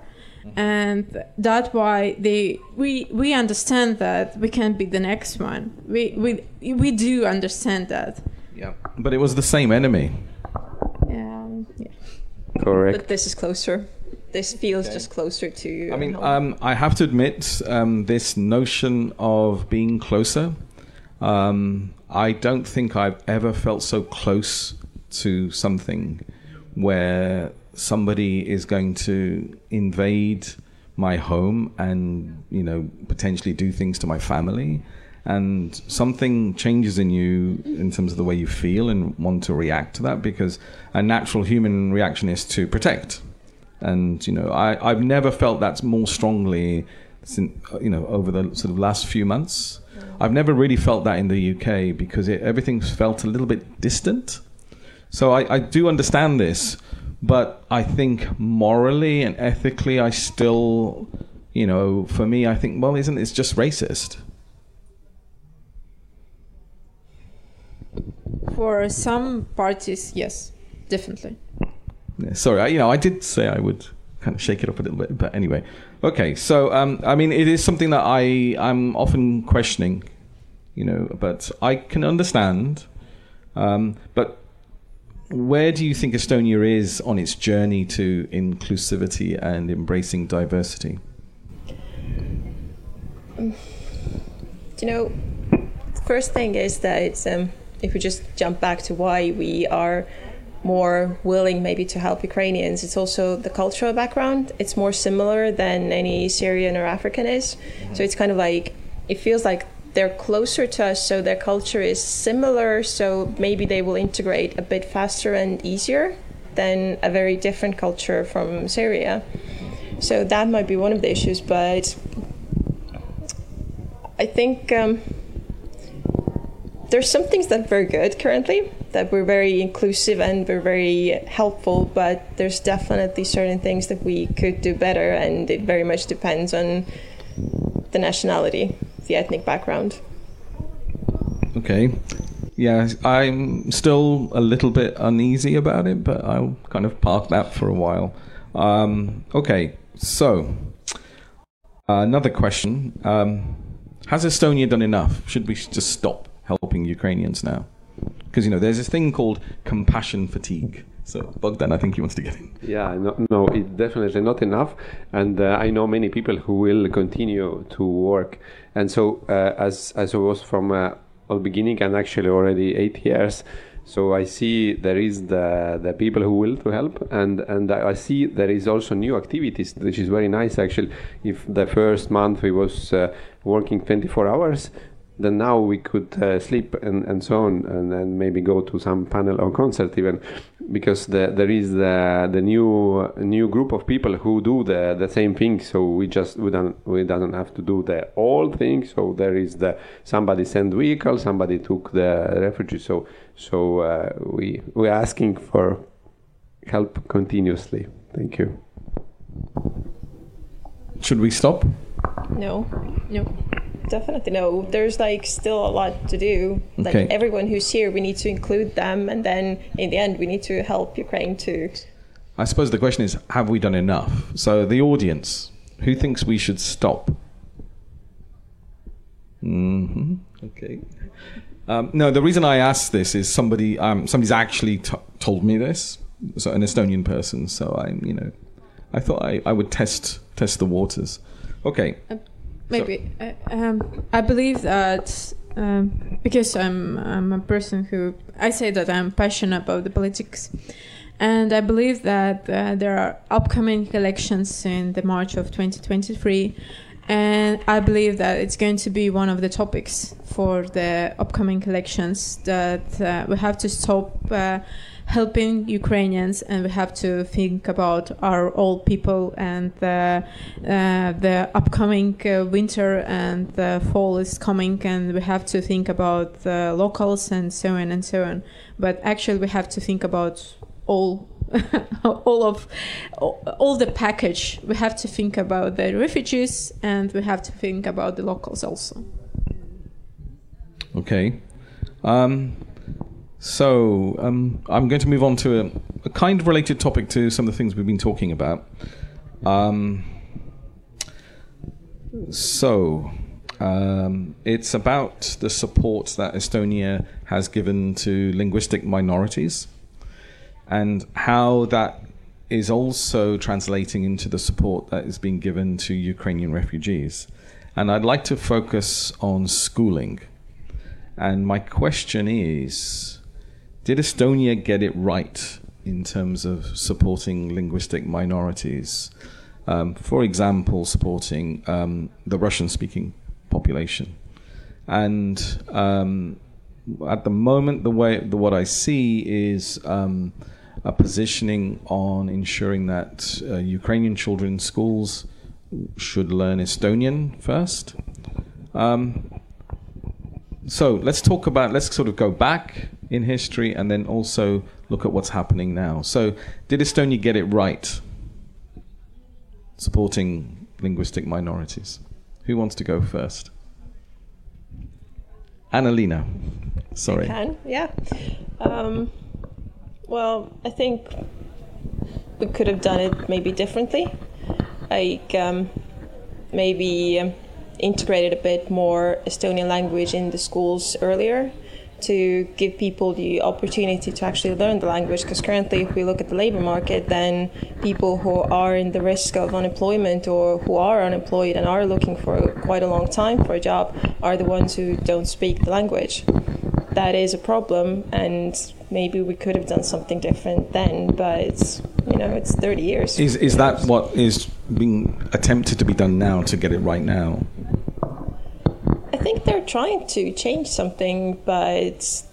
and that's why they we we understand that we can't be the next one. We we we do understand that. Yeah, but it was the same enemy. Um, yeah. Correct. But this is closer. This feels just closer to. you. I mean, um, I have to admit, um, this notion of being closer, um, I don't think I've ever felt so close to something where somebody is going to invade my home and, you know, potentially do things to my family. And something changes in you in terms of the way you feel and want to react to that because a natural human reaction is to protect and you know I, I've never felt that more strongly since you know over the sort of last few months. Mm. I've never really felt that in the UK because it, everything's felt a little bit distant. So I, I do understand this, but I think morally and ethically, I still, you know, for me, I think well, isn't it just racist? For some parties, yes, definitely. Sorry, I, you know, I did say I would kind of shake it up a little bit, but anyway. Okay, so um, I mean, it is something that I I'm often questioning, you know, but I can understand. Um, but where do you think Estonia is on its journey to inclusivity and embracing diversity? You know, first thing is that it's, um, if we just jump back to why we are more willing maybe to help Ukrainians, it's also the cultural background. It's more similar than any Syrian or African is. So it's kind of like, it feels like they're closer to us, so their culture is similar, so maybe they will integrate a bit faster and easier than a very different culture from Syria. So that might be one of the issues, but I think um, there's some things that are very good currently, that we're very inclusive and we're very helpful, but there's definitely certain things that we could do better, and it very much depends on the nationality, the ethnic background. Okay. Yeah, I'm still a little bit uneasy about it, but I'll kind of park that for a while. Um, okay, so another question. Um, has Estonia done enough? Should we just stop helping Ukrainians now? Because, you know, there's this thing called compassion fatigue. So, Bogdan, I think he wants to get in. Yeah, no, no, it's definitely not enough, and uh, I know many people who will continue to work. And so, uh, as as I was from uh, the beginning, and actually already eight years, so I see there is the the people who will to help, and and I see there is also new activities, which is very nice. Actually, if the first month we was uh, working 24 hours, then now we could uh, sleep and, and so on and then maybe go to some panel or concert even because the, there is the, the new new group of people who do the, the same thing so we just we don't we doesn't have to do the old thing. So there is the somebody send vehicle somebody took the refugee so so uh, we we're asking for help continuously. Thank you. Should we stop? No, no. Definitely no. There's like still a lot to do. Like Okay. everyone who's here, we need to include them, and then in the end, we need to help Ukraine too. I suppose the question is have we done enough? So, the audience, who thinks we should stop? Mm-hmm. Okay. Um, no, the reason I asked this is somebody um, somebody's actually t- told me this, so an Estonian person. So I'm, you know, I thought I, I would test test the waters. Okay. Maybe uh, um, I believe that um, because I'm I'm a person who I say that I'm passionate about the politics, and I believe that uh, there are upcoming elections in the March of 2023, and I believe that it's going to be one of the topics for the upcoming elections that uh, we have to stop. Uh, helping Ukrainians, and we have to think about our old people and the uh, the upcoming uh, winter and the fall is coming, and we have to think about the locals and so on and so on. But actually, we have to think about all. all of all the package we have to think about the refugees and we have to think about the locals also Okay. Um, so um, I'm going to move on to a, a kind of related topic to some of the things we've been talking about. Um, So, um, it's about the support that Estonia has given to linguistic minorities and how that is also translating into the support that is being given to Ukrainian refugees. And I'd like to focus on schooling. And my question is Did Estonia get it right in terms of supporting linguistic minorities? Um, for example, supporting um, the Russian speaking population. And um, at the moment, the way the, what I see is um, a positioning on ensuring that uh, Ukrainian children in schools should learn Estonian first. Um, so let's talk about, let's sort of go back in history and then also look at what's happening now. So, did Estonia get it right supporting linguistic minorities? Who wants to go first? Annalena. Sorry. I can, yeah. Um, well, I think we could have done it maybe differently. Like um, maybe um, integrated a bit more Estonian language in the schools earlier to give people the opportunity to actually learn the language because currently if we look at the labor market then people who are in the risk of unemployment or who are unemployed and are looking for quite a long time for a job are the ones who don't speak the language that is a problem and maybe we could have done something different then but you know it's 30 years Is, is that what is being attempted to be done now to get it right now? I think they're trying to change something, but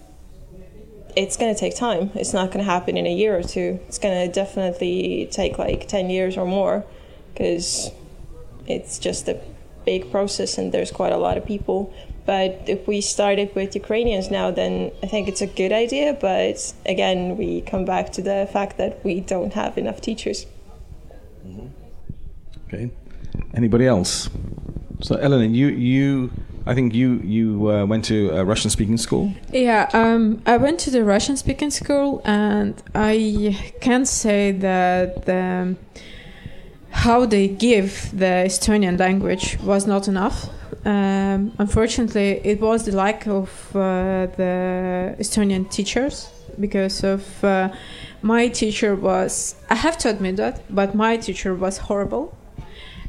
it's going to take time. It's not going to happen in a year or two. It's going to definitely take like 10 years or more because it's just a big process and there's quite a lot of people. But if we started with Ukrainians now, then I think it's a good idea. But again, we come back to the fact that we don't have enough teachers. Mm-hmm. Okay. Anybody else? So, Elena, you, you I think you you uh, went to a Russian speaking school. Yeah, um, I went to the Russian speaking school, and I can say that the, how they give the Estonian language was not enough. Um, unfortunately, it was the lack of uh, the Estonian teachers because of uh, my teacher was. I have to admit that, but my teacher was horrible.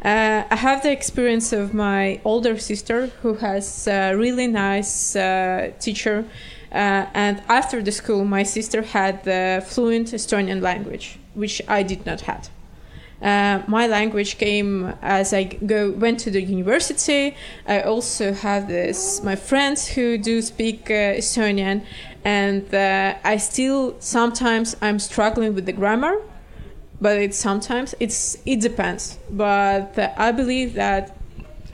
Uh, I have the experience of my older sister who has a really nice uh, teacher. Uh, and after the school, my sister had the fluent Estonian language, which I did not have. Uh, my language came as I go went to the university. I also have this my friends who do speak uh, Estonian, and uh, I still sometimes I'm struggling with the grammar but it's sometimes it's it depends. But i believe that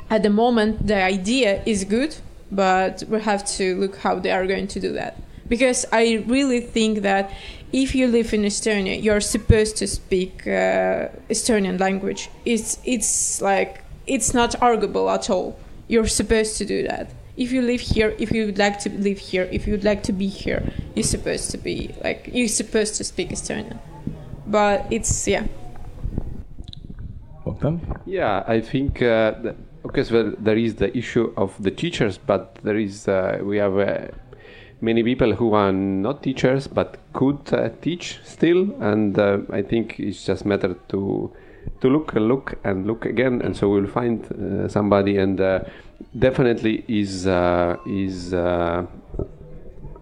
at the moment the idea is good but we have to look how they are going to do that. Because i really think that if you live in estonia you're supposed to speak uh, estonian language. It's it's like it's not arguable at all. You're supposed to do that. If you live here if you would like to live here if you would like to be here you're supposed to be like you're supposed to speak estonian but it's yeah. Yeah, I think uh, that, okay, so there is the issue of the teachers, but there is uh, we have uh, many people who are not teachers but could uh, teach still, and uh, I think it's just matter to to look and look and look again, and so we'll find uh, somebody, and definitely is is.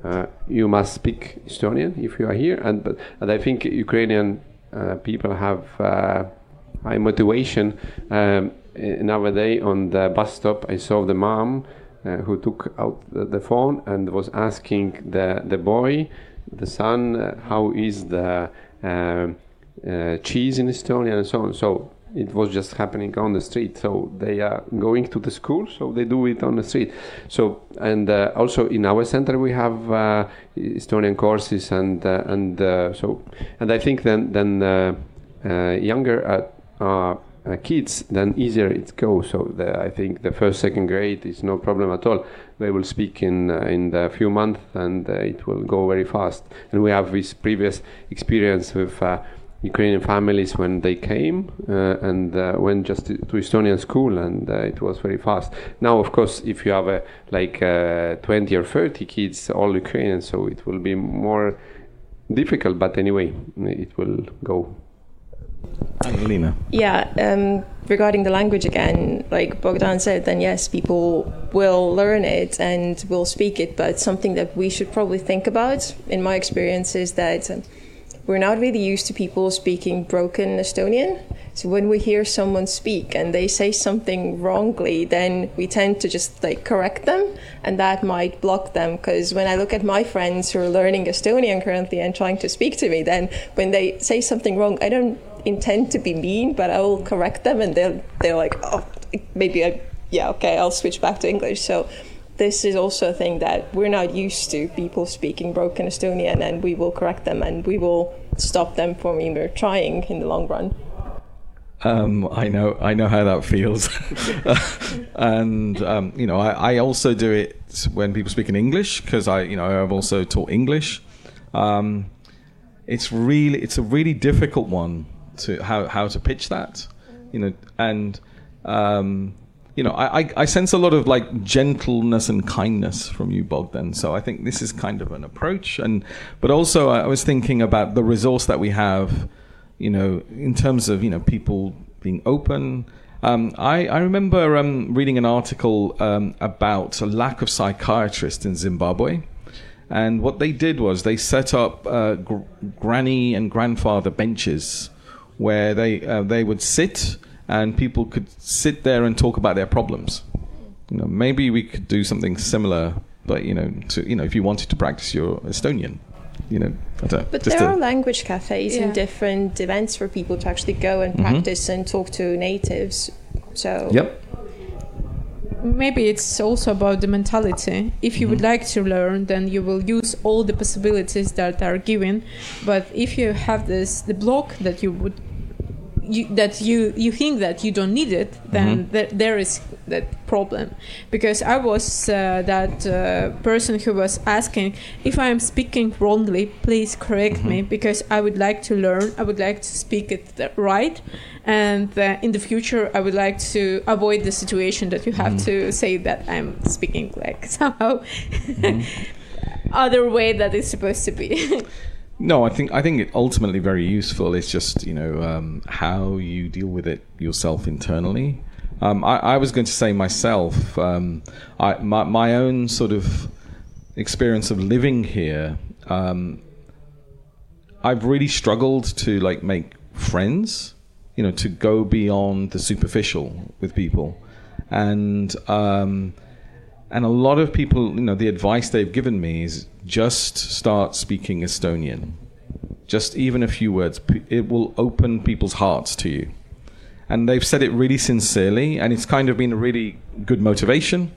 Uh, you must speak Estonian if you are here, and but and I think Ukrainian uh, people have uh, high motivation. Um, nowadays on the bus stop, I saw the mom uh, who took out the, the, phone and was asking the the boy, the son, uh, how is the um, cheese in Estonia and so on. So it was just happening on the street. So they are going to the school, so they do it on the street. So and uh, also in our center we have uh, Estonian courses and uh, and uh, so and I think then then uh, uh, younger kids then easier it goes. So the, I think the first second grade is no problem at all. They will speak in in a few months and it will go very fast. And we have this previous experience with Ukrainian families when they came uh, and uh, went just to, to Estonian school, and uh, it was very fast. Now, of course, if you have a, like uh, 20 or 30 kids, all Ukrainian, so it will be more difficult. But anyway, it will go. Angelina. Yeah, um, regarding the language again, like Bogdan said, then yes, people will learn it and will speak it, but something that we should probably think about, in my experience, is that we're not really used to people speaking broken Estonian. So when we hear someone speak and they say something wrongly, then we tend to just like correct them, and that might block them. Because when I look at my friends who are learning Estonian currently and trying to speak to me, then when they say something wrong, I don't intend to be mean, but I will correct them, and they're they're like, oh, maybe I, yeah, okay, I'll switch back to English. So this is also a thing that we're not used to people speaking broken Estonian, and we will correct them, and we will stop them from even trying in the long run. Um, I know, I know how that feels, and um, you know, I, I, also do it when people speak in English because I, you know, I've also taught English. Um, it's really, it's a really difficult one to how how to pitch that, you know, and um, you know, I, I, I sense a lot of like gentleness and kindness from you, Bogdan. So I think this is kind of an approach, and but also I was thinking about the resource that we have you know, in terms of you know people being open. Um, I, I remember um, reading an article um, about a lack of psychiatrists in Zimbabwe, and what they did was they set up uh, gr- granny and grandfather benches where they uh, they would sit and people could sit there and talk about their problems. You know, maybe we could do something similar, but you know, to you know, if you wanted to practice your Estonian you know, I don't. But there are language cafes yeah. and different events for people to actually go and Mm-hmm. practice and talk to natives. So Yep. maybe it's also about the mentality if you would like to learn then you will use all the possibilities that are given but if you have this the block that you would you, that you you think that you don't need it then Mhm. there, there is that problem because i was uh, that uh, person who was asking if i am speaking wrongly please correct me because i would like to learn i would like to speak it right and uh, in the future i would like to avoid the situation that you have Mhm. to say that i'm speaking like somehow other way that it's supposed to be No, I think I think it ultimately very useful. It's just you know um, how you deal with it yourself internally. Um, I, I was going to say myself, um, I, my my own sort of experience of living here. Um, I've really struggled to like make friends, you know, to go beyond the superficial with people, and um, and a lot of people, you know, the advice they've given me is just start speaking Estonian. Just even a few words, it will open people's hearts to you. And they've said it really sincerely, and it's kind of been a really good motivation.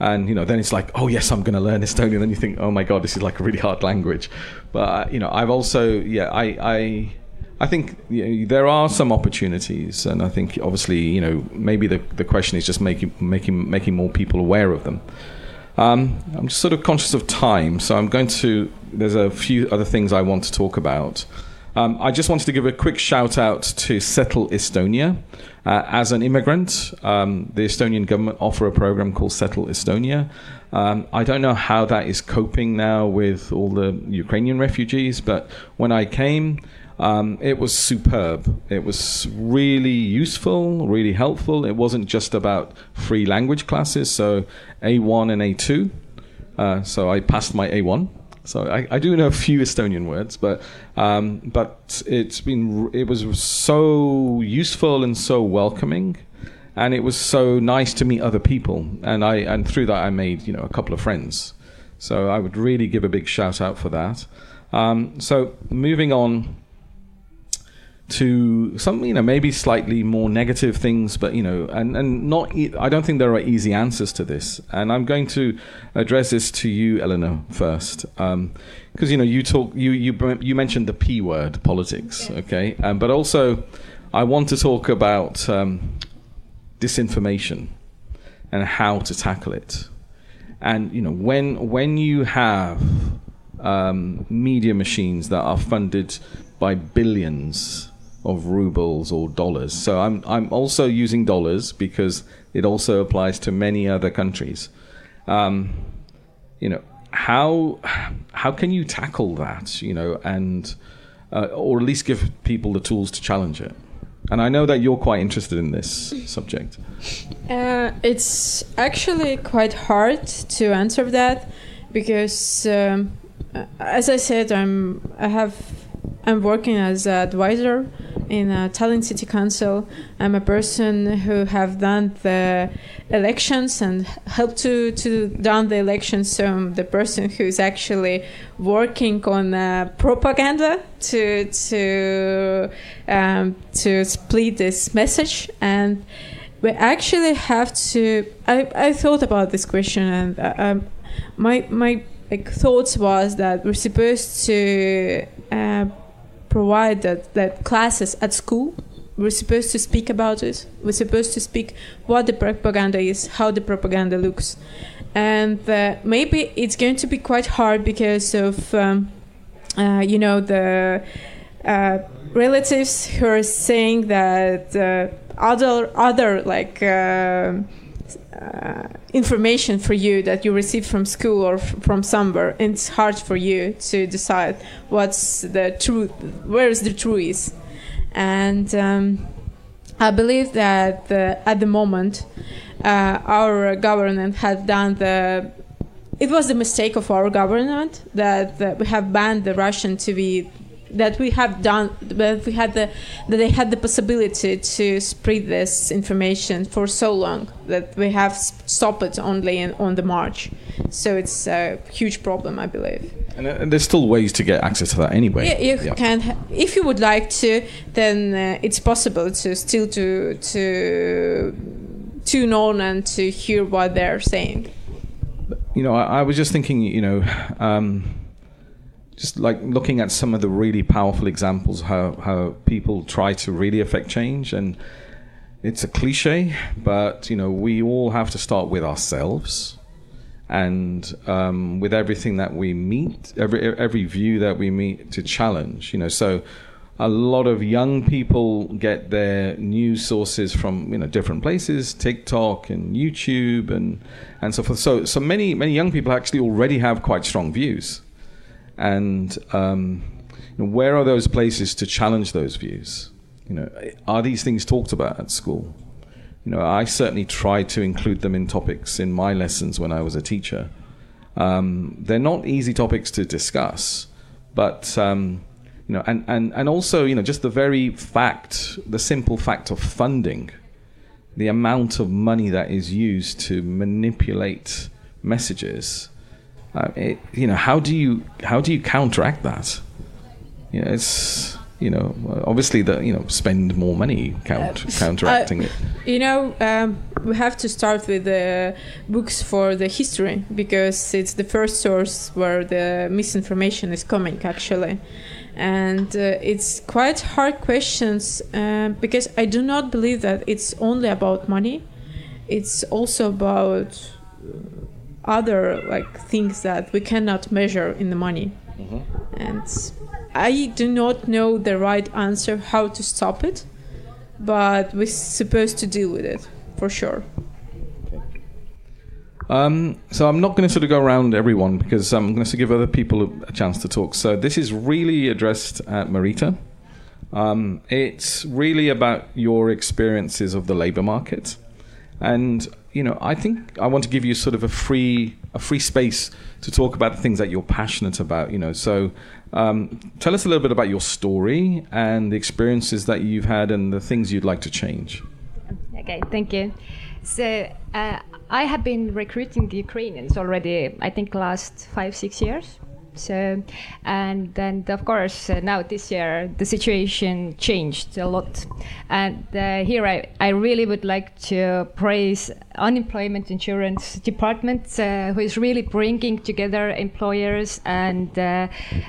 And you know, then it's like, oh yes, I'm going to learn Estonian. Then you think, oh my god, this is like a really hard language. But uh, you know, I've also, yeah, I, I, I think you know, there are some opportunities, and I think obviously, you know, maybe the the question is just making making making more people aware of them. Um, I'm just sort of conscious of time, so I'm going to. There's a few other things I want to talk about. Um, I just wanted to give a quick shout out to Settle Estonia. Uh, as an immigrant, um, the Estonian government offer a program called Settle Estonia. Um, I don't know how that is coping now with all the Ukrainian refugees, but when I came, um, it was superb. It was really useful, really helpful. It wasn't just about free language classes, so A1 and A2. Uh, so I passed my A1. So I, I do know a few Estonian words, but um, but it's been it was so useful and so welcoming, and it was so nice to meet other people, and I and through that I made you know a couple of friends. So I would really give a big shout out for that. Um, so moving on to some you know maybe slightly more negative things but you know and and not e- i don't think there are easy answers to this. And i'm going to address this to you eleanor first. Because you know you talk you you you mentioned the p word politics okay? Um, but also i want to talk about um, disinformation and how to tackle it. And you know when when you have um, media machines that are funded by billions of rubles or dollars. So I'm I'm also using dollars because it also applies to many other countries. Um, you know how how can you tackle that? You know, and uh, or at least give people the tools to challenge it. And I know that you're quite interested in this subject. Uh, it's actually quite hard to answer that because, um, uh, as I said, I'm I have I'm working as an advisor in a Tallinn City Council. I'm a person who have done the elections and helped to to done the elections. So I'm the person who's actually working on uh, propaganda to to um, to split this message and we actually have to I, I thought about this question and uh, um, my my like thoughts was that we're supposed to uh, provide that, that classes at school. We're supposed to speak about it. We're supposed to speak what the propaganda is how the propaganda looks. And uh, maybe it's going to be quite hard because of um, uh, you know the uh, relatives who are saying that uh, other other like uh, uh, information for you that you receive from school or from somewhere and it's hard for you to decide what's the truth where is the truth is. And um, i believe that uh, at the moment uh, our government had done the it was the mistake of our government that, that we have banned the russian be that we have done that we had the that they had the possibility to spread this information for so long that we have stopped it only in, on the march so it's a huge problem i believe And, uh, and there's still ways to get access to that anyway. yeah, you Yeah. can ha- if you would like to then uh, it's possible to still to to tune on and to hear what they're saying you know, I, I was just thinking, you know, um, just like looking at some of the really powerful examples how how people try to really affect change, and it's a cliche, but you know, we all have to start with ourselves, and um, with everything that we meet, every every view that we meet to challenge, you know, so. A lot of young people get their news sources from you know different places, TikTok and YouTube and and so forth. So so many many young people actually already have quite strong views, and um, you know, where are those places to challenge those views? You know, are these things talked about at school? You know, I certainly tried to include them in topics in my lessons when I was a teacher. Um, they're not easy topics to discuss, but um, you know, and, and, and also you know, just the very fact, the simple fact of funding, the amount of money that is used to manipulate messages. Uh, it, you know, how do you how do you counteract that? You know, it's you know, obviously the you know spend more money count, counteracting Uh, it. You know, um, we have to start with the books for the history because it's the first source where the misinformation is coming, actually. And uh, it's quite hard questions um, because I do not believe that it's only about money. It's also about other like things that we cannot measure in the money. And I do not know the right answer how to stop it, but we're supposed to deal with it for sure. Um, so I'm not going to sort of go around everyone because I'm going to give other people a, a chance to talk. So this is really addressed at Marita. Um, it's really about your experiences of the labour market, and you know I think I want to give you sort of a free a free space to talk about the things that you're passionate about. You know, so um, tell us a little bit about your story and the experiences that you've had and the things you'd like to change. Okay, thank you. So uh, I have been recruiting the Ukrainians already, I think, last five, six years. So, and then of course uh, now this year the situation changed a lot, and uh, here I, I really would like to praise unemployment insurance department uh, who is really bringing together employers and uh,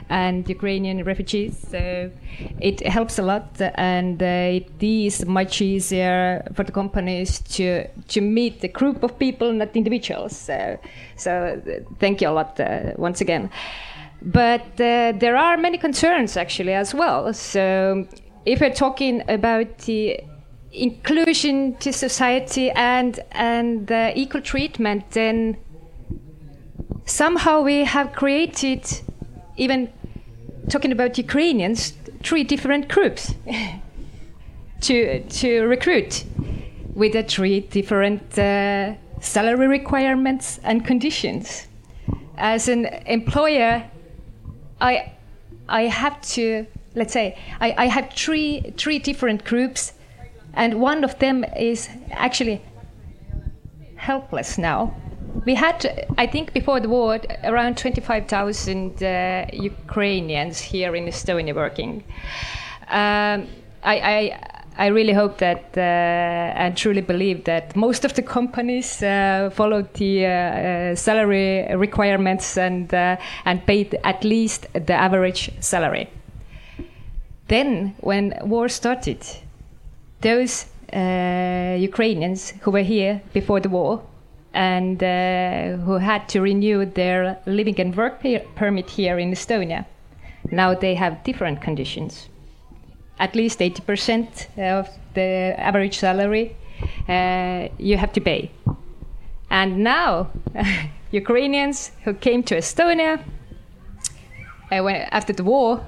and Ukrainian refugees. So it helps a lot, and uh, it is much easier for the companies to to meet a group of people, not individuals. So, thank you a lot uh, once again. But uh, there are many concerns actually as well. So if we're talking about the inclusion to society and and equal treatment, then somehow we have created, even talking about Ukrainians, three different groups to to recruit with the three different uh, salary requirements and conditions. As an employer, I I have to let's say I, I have three three different groups, and one of them is actually helpless now. We had, I think, before the war, around 25,000 uh, Ukrainians here in Estonia working. Um, I, I, I really hope that uh, and truly believe that most of the companies uh, followed the uh, uh, salary requirements and uh, and paid at least the average salary. Then, when war started, those uh, Ukrainians who were here before the war and who had to renew their living and work per- permit here in Estonia, now they have different conditions. At least 80% of the average salary uh, you have to pay. And now, Ukrainians who came to Estonia uh, when, after the war,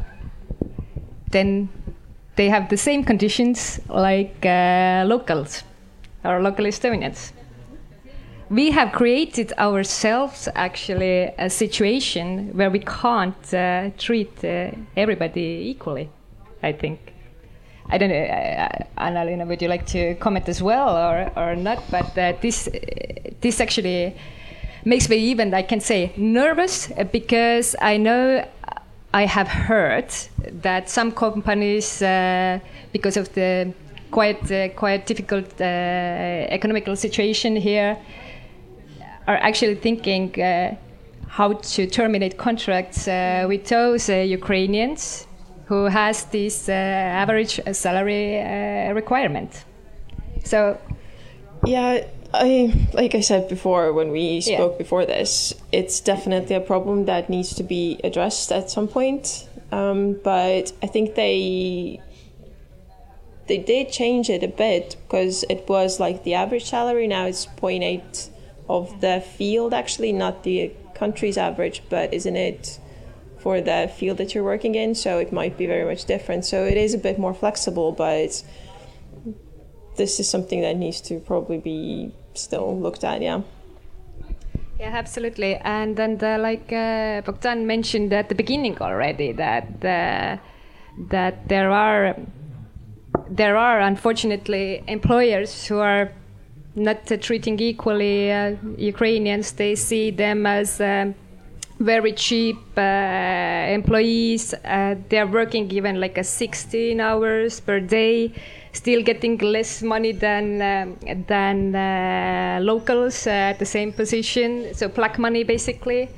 then they have the same conditions like uh, locals or local Estonians. We have created ourselves actually a situation where we can't uh, treat uh, everybody equally, I think. I don't know, Anna-Lena, would you like to comment as well or, or not? But uh, this, this actually makes me even, I can say, nervous because I know I have heard that some companies, uh, because of the quite uh, quite difficult uh, economical situation here, are actually thinking uh, how to terminate contracts uh, with those Ukrainians who has this uh, average uh, salary uh, requirement. So, yeah, I like I said before when we spoke Yeah. before this, it's definitely a problem that needs to be addressed at some point. Um, but I think they they did change it a bit because it was like the average salary now it's 0.8 of the field actually not the country's average but isn't it for the field that you're working in so it might be very much different so it is a bit more flexible but this is something that needs to probably be still looked at yeah Yeah, absolutely. And then, the, like uh, Bogdan mentioned at the beginning already, that uh, that there are there are unfortunately employers who are not uh, treating equally uh, Ukrainians. They see them as um, very cheap uh, employees. Uh, they are working even like a 16 hours per day, still getting less money than um, than uh, locals uh, at the same position. So black money basically.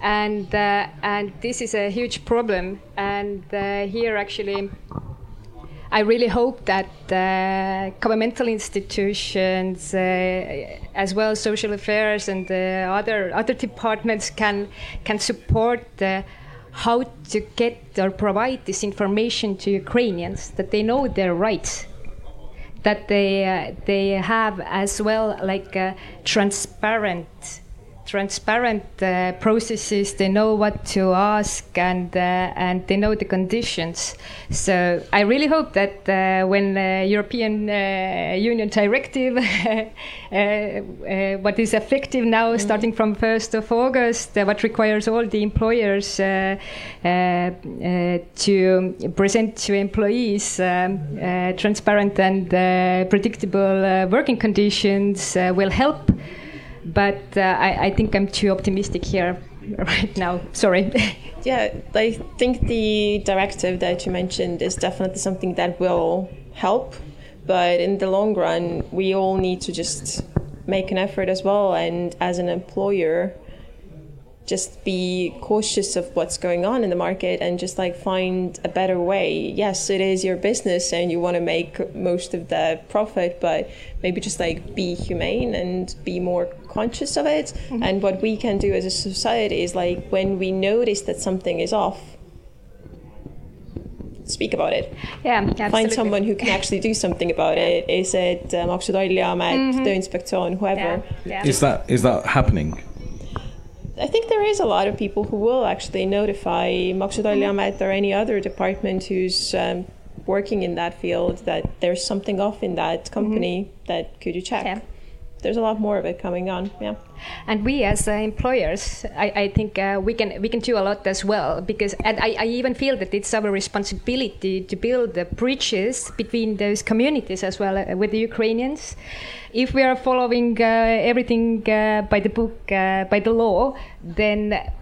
And uh, and this is a huge problem. And uh, here actually. I really hope that uh, governmental institutions, uh, as well as social affairs and uh, other other departments, can can support uh, how to get or provide this information to Ukrainians that they know their rights, that they uh, they have as well like transparent transparent uh, processes. They know what to ask and uh, and they know the conditions. So i really hope that uh, when the european uh, union directive uh, uh, what is effective now starting from 1st of august what requires all the employers to present to employees um, transparent and predictable working conditions will help but uh, I, I think I'm too optimistic here right now. Sorry. Yeah, I think the directive that you mentioned is definitely something that will help, but in the long run, we all need to just make an effort as well. And as an employer, just be cautious of what's going on in the market and just like find a better way. Yes, it is your business and you want to make most of the profit, but maybe just like be humane and be more conscious of it. Mhm. And what we can do as a society is like when we notice that something is off, speak about it. Yeah, absolutely. Find someone who can actually do something about it. Is it uh, Maksu- ja Tolliamet, Mhm. Tööinspektsioon, whoever? Is that is that happening? I think there is a lot of people who will actually notify Maksu- ja or any other department who's um, working in that field that there's something off in that company that could you check. There's a lot more of it coming on. Yeah. And we as uh, employers, I, I think uh, we can we can do a lot as well because and I, I even feel that it's our responsibility to build the bridges between those communities as well uh, with the Ukrainians. If we are following uh, everything uh, by the book, uh, by the law, then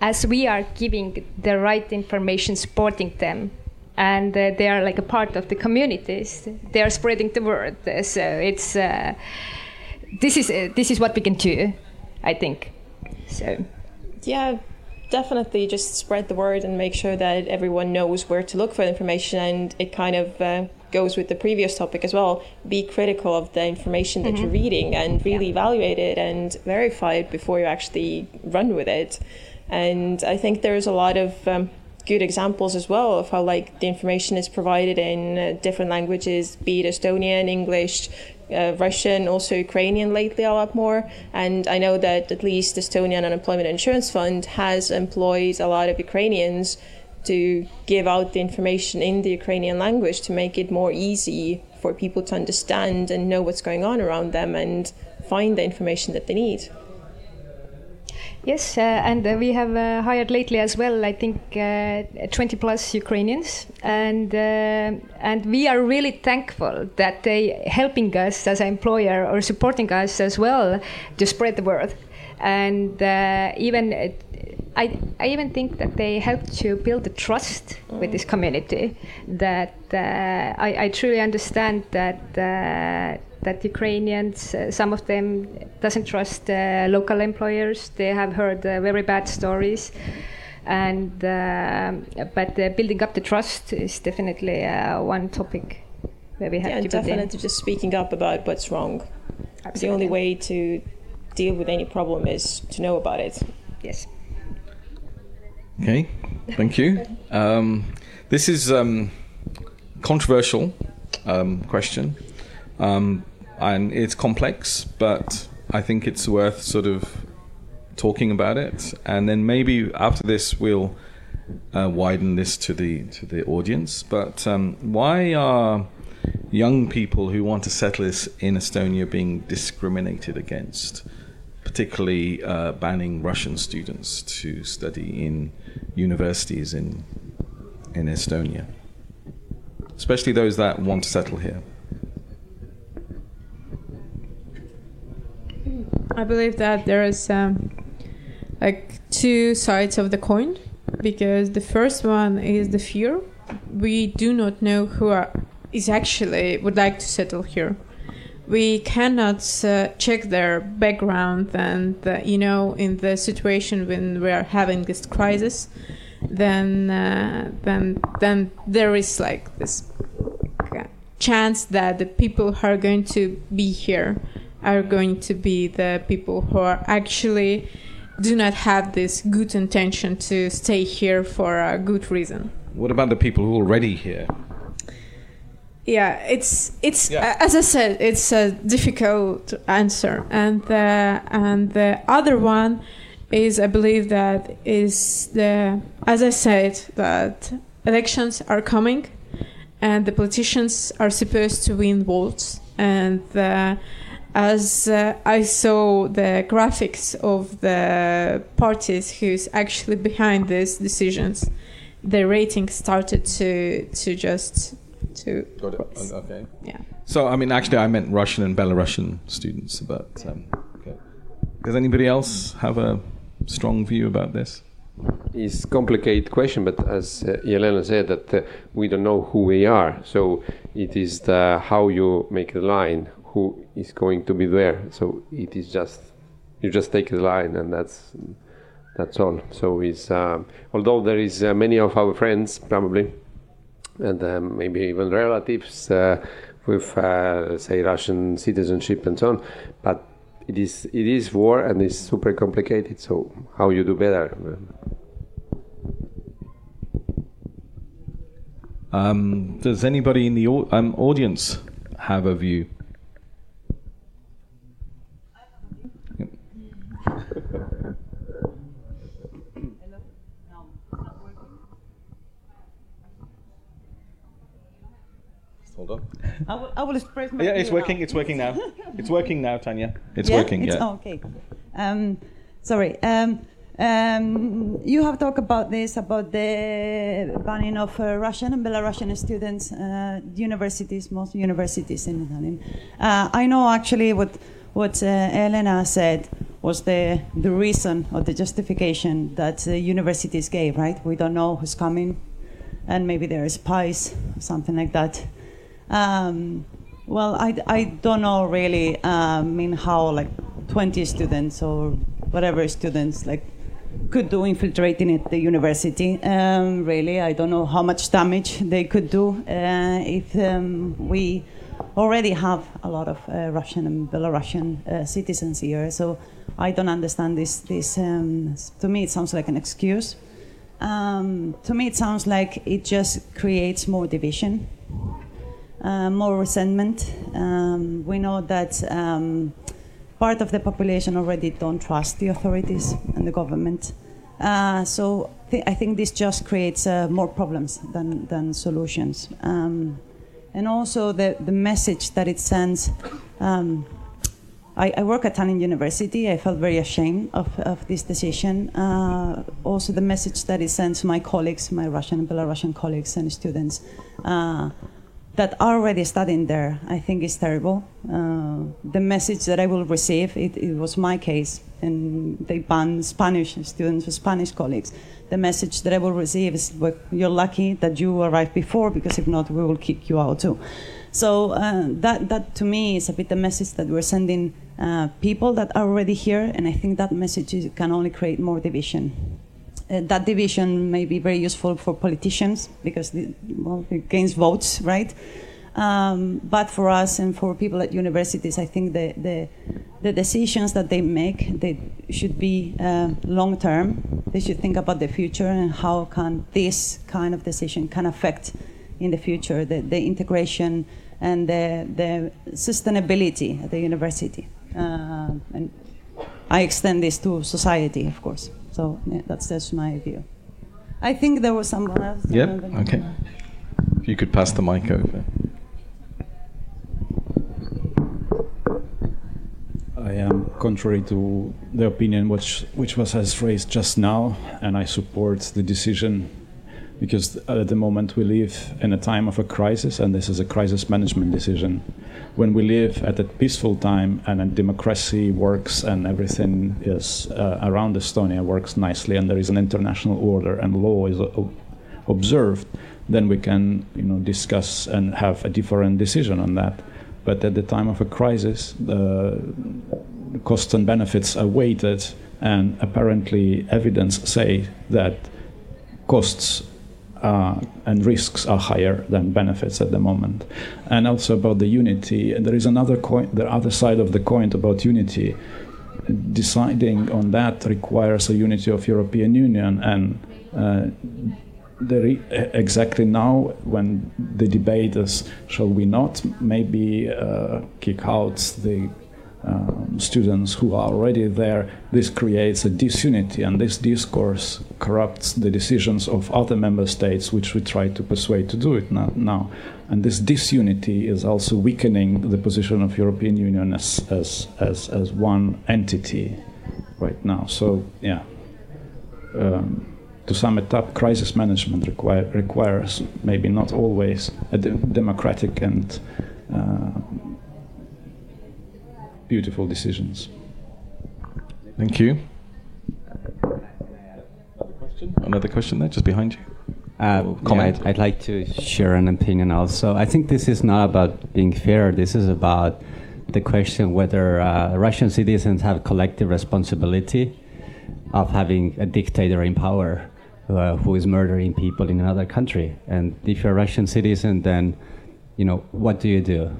as we are giving the right information, supporting them, and uh, they are like a part of the communities, they are spreading the word. So it's. Uh, this is uh, this is what we can do, I think. So Yeah, definitely just spread the word and make sure that everyone knows where to look for information. And it kind of uh, goes with the previous topic as well. Be critical of the information that you're Mhm. reading and really evaluate it and verify it before you actually run with it. And I think there's a lot of um, good examples as well of how like the information is provided in uh, different languages, be it Estonian, English, uh, Russian, also Ukrainian lately a lot more. And I know that at least the Estonian Unemployment Insurance Fund has employed a lot of Ukrainians to give out the information in the Ukrainian language to make it more easy for people to understand and know what's going on around them and find the information that they need. Yes, uh, and uh, we have uh, hired lately as well. I think uh, 20 plus Ukrainians, and uh, and we are really thankful that they helping us as an employer or supporting us as well to spread the word, and uh, even. I, I even think that they help to build the trust with this community. That uh, I, I truly understand that uh, that Ukrainians, uh, some of them doesn't trust uh, local employers. They have heard uh, very bad stories, and um but uh, building up the trust is definitely uh, one topic where we have Yeah, to build in. definitely just speaking up about what's wrong. The only way to deal with any problem is to know about it. Yes. Okay, thank you. Um, this is um, controversial um, question, um, and it's complex, but I think it's worth sort of talking about it, and then maybe after this we'll uh, widen this to the to the audience. But um, why are young people who want to settle in Estonia being discriminated against? particularly uh, banning Russian students to study in universities in in Estonia, especially those that want to settle here. I believe that there is um, like two sides of the coin because the first one is the fear. We do not know who are, is actually would like to settle here. We cannot uh, check their background, and uh, you know, in the situation when we are having this crisis, then uh, then then there is like this uh, chance that the people who are going to be here are going to be the people who are actually do not have this good intention to stay here for a good reason. What about the people who are already here? Yeah, it's it's uh, as I said, it's a difficult answer, and the and the other one is I believe that is the as I said that elections are coming, and the politicians are supposed to win votes, and the, as uh, I saw the graphics of the parties who's actually behind these decisions, the rating started to to just to Got it. Okay. Yeah. So I mean, actually, I meant Russian and Belarusian students, but um, okay. Does anybody else have a strong view about this? It's a complicated question, but as uh, Yelena said, that uh, we don't know who we are. So it is the how you make the line, who is going to be there. So it is just you just take the line, and that's That's all. So it's um, although there is uh, many of our friends probably, and um, maybe even relatives uh, with uh, say Russian citizenship and so on, but it is it is war and it's super complicated. So how you do better? Um, does anybody in the um, audience have a view? Hold on. I will, I will express my Yeah, it's working. now. It's working now. It's working now, Tanya. It's Yeah? working. It's- yeah. oh, okay. Um, sorry. Um, um, you have talked about this about the banning of uh, Russian and Belarusian students, uh, universities, most universities in Tallinn. Uh, I know actually what what uh, Elena said was the the reason or the justification that the universities gave. Right? We don't know who's coming, and maybe there are spies, something like that. Um, well, I, I don't know really. uh, I mean, how like 20 students or whatever students like could do infiltrating at the university. Um, really, I don't know how much damage they could do uh, if um, we already have a lot of uh, Russian and Belarusian uh, citizens here. So I don't understand this. This um, to me, it sounds like an excuse. Um, to me, it sounds like it just creates more division uh, more resentment. Um, we know that um, part of the population already don't trust the authorities and the government. Uh, so I think this just creates uh, more problems than, than solutions. And also the, the message that it sends. Um, I, I work at Tallinn University. I felt very ashamed of, of this decision. Uh, also, the message that it sends to my colleagues, my Russian and Belarusian colleagues and students, uh, that are already studying there, I think is terrible. Uh, the message that I will receive, it, it was my case, and they banned Spanish students Spanish colleagues. The message that I will receive is, well, you're lucky that you arrived before, because if not, we will kick you out too. So uh, that, that to me is a bit the message that we're sending uh, people that are already here, and I think that message is, can only create more division. Uh, that division may be very useful for politicians because the, well, it gains votes, right? Um, but for us and for people at universities, I think the, the, the decisions that they make they should be uh, long term. They should think about the future and how can this kind of decision can affect in the future the, the integration and the, the sustainability at the university. Uh, and I extend this to society, of course. So yeah, that's just my view. I think there was someone else. Yep. Okay. If you could pass the mic over. I am contrary to the opinion which which was as raised just now, and I support the decision because at the moment we live in a time of a crisis, and this is a crisis management decision. When we live at a peaceful time and a democracy works and everything is uh, around Estonia works nicely, and there is an international order and law is o- observed, then we can you know discuss and have a different decision on that. But at the time of a crisis, the costs and benefits are weighted, and apparently evidence say that costs uh, and risks are higher than benefits at the moment. And also about the unity, and there is another coin, the other side of the coin about unity. Deciding on that requires a unity of European Union, and uh, i- exactly now when the debate is shall we not maybe uh, kick out the um, students who are already there, this creates a disunity, and this discourse corrupts the decisions of other member states, which we try to persuade to do it now. And this disunity is also weakening the position of European Union as, as, as, as one entity right now. So, yeah. Um, to sum it up, crisis management require, requires maybe not always a de- democratic and uh, beautiful decisions. Thank you. Another question there, just behind you. Uh, comment? yeah, I'd, I'd like to share an opinion also. I think this is not about being fair. This is about the question whether uh, Russian citizens have collective responsibility of having a dictator in power uh, who is murdering people in another country. And if you're a Russian citizen, then you know what do you do?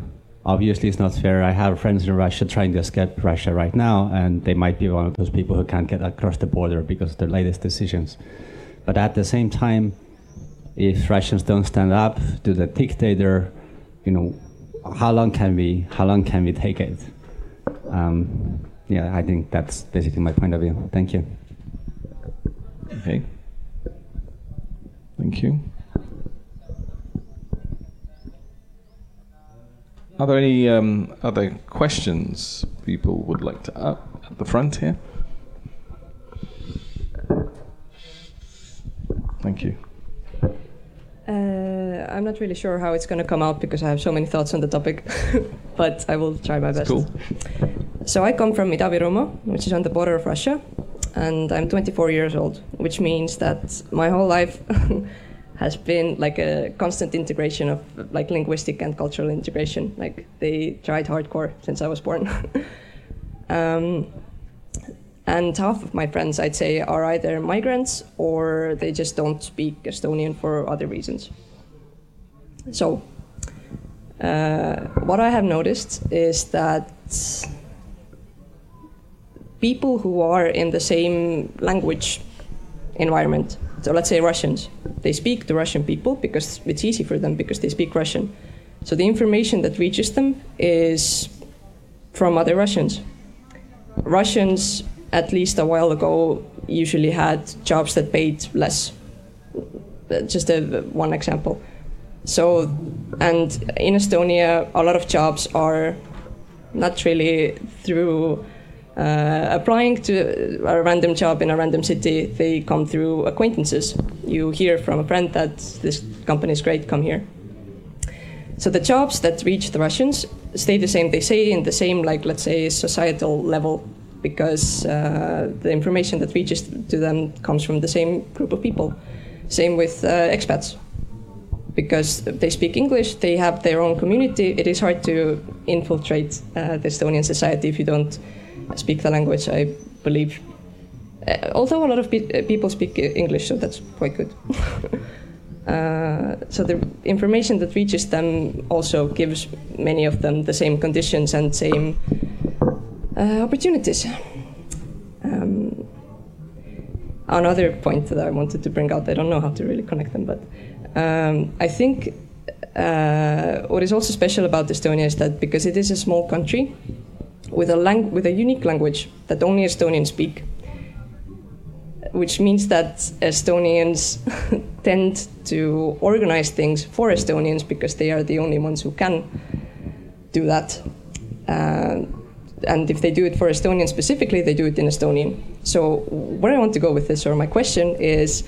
Obviously, it's not fair. I have friends in Russia trying to escape Russia right now, and they might be one of those people who can't get across the border because of their latest decisions. But at the same time, if Russians don't stand up to the dictator, you know, how long can we how long can we take it? Um, yeah, I think that's basically my point of view. Thank you. Okay. Thank you. Are there any um, other questions people would like to up at the front here? Thank you. Uh, I'm not really sure how it's going to come out because I have so many thoughts on the topic, but I will try my best. Cool. So I come from Ida-Virumaa, which is on the border of Russia, and I'm 24 years old, which means that my whole life has been like a constant integration of like linguistic and cultural integration. Like they tried hardcore since I was born. um, and half of my friends, I'd say, are either migrants or they just don't speak Estonian for other reasons. So, uh, what I have noticed is that people who are in the same language environment, so let's say Russians, they speak to Russian people because it's easy for them because they speak Russian. So the information that reaches them is from other Russians. Russians at least a while ago usually had jobs that paid less. Uh, just a, one example. So, and in Estonia, a lot of jobs are not really through uh, applying to a random job in a random city. They come through acquaintances. You hear from a friend that this company is great, come here. So the jobs that reach the Russians stay the same. They stay in the same, like let's say, societal level because uh, the information that reaches to them comes from the same group of people. Same with uh, expats. Because they speak English, they have their own community. It is hard to infiltrate uh, the Estonian society if you don't speak the language, I believe. Uh, although a lot of pe- people speak English, so that's quite good. Uh, so the information that reaches them also gives many of them the same conditions and same uh, opportunities. Um, another point that I wanted to bring out, I don't know how to really connect them, but um, I think uh, what is also special about Estonia is that because it is a small country with a, lang- with a unique language that only Estonians speak, which means that Estonians tend to organize things for Estonians because they are the only ones who can do that. Uh, and if they do it for Estonian specifically, they do it in Estonian. So where I want to go with this, or my question is,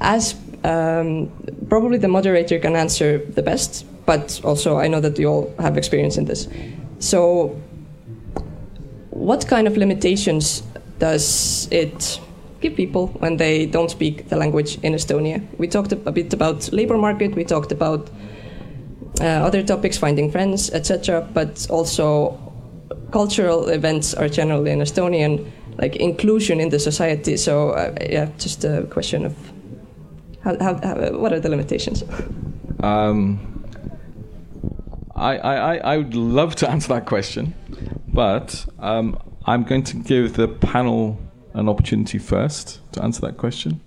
as um, probably the moderator can answer the best, but also I know that you all have experience in this. So, what kind of limitations does it give people when they don't speak the language in Estonia? We talked a bit about labor market. We talked about uh, other topics, finding friends, etc. But also cultural events are generally in Estonian, like inclusion in the society. So uh, yeah, just a question of how, how, how, what are the limitations? Um, I, I, I would love to answer that question, but um, I'm going to give the panel an opportunity first to answer that question.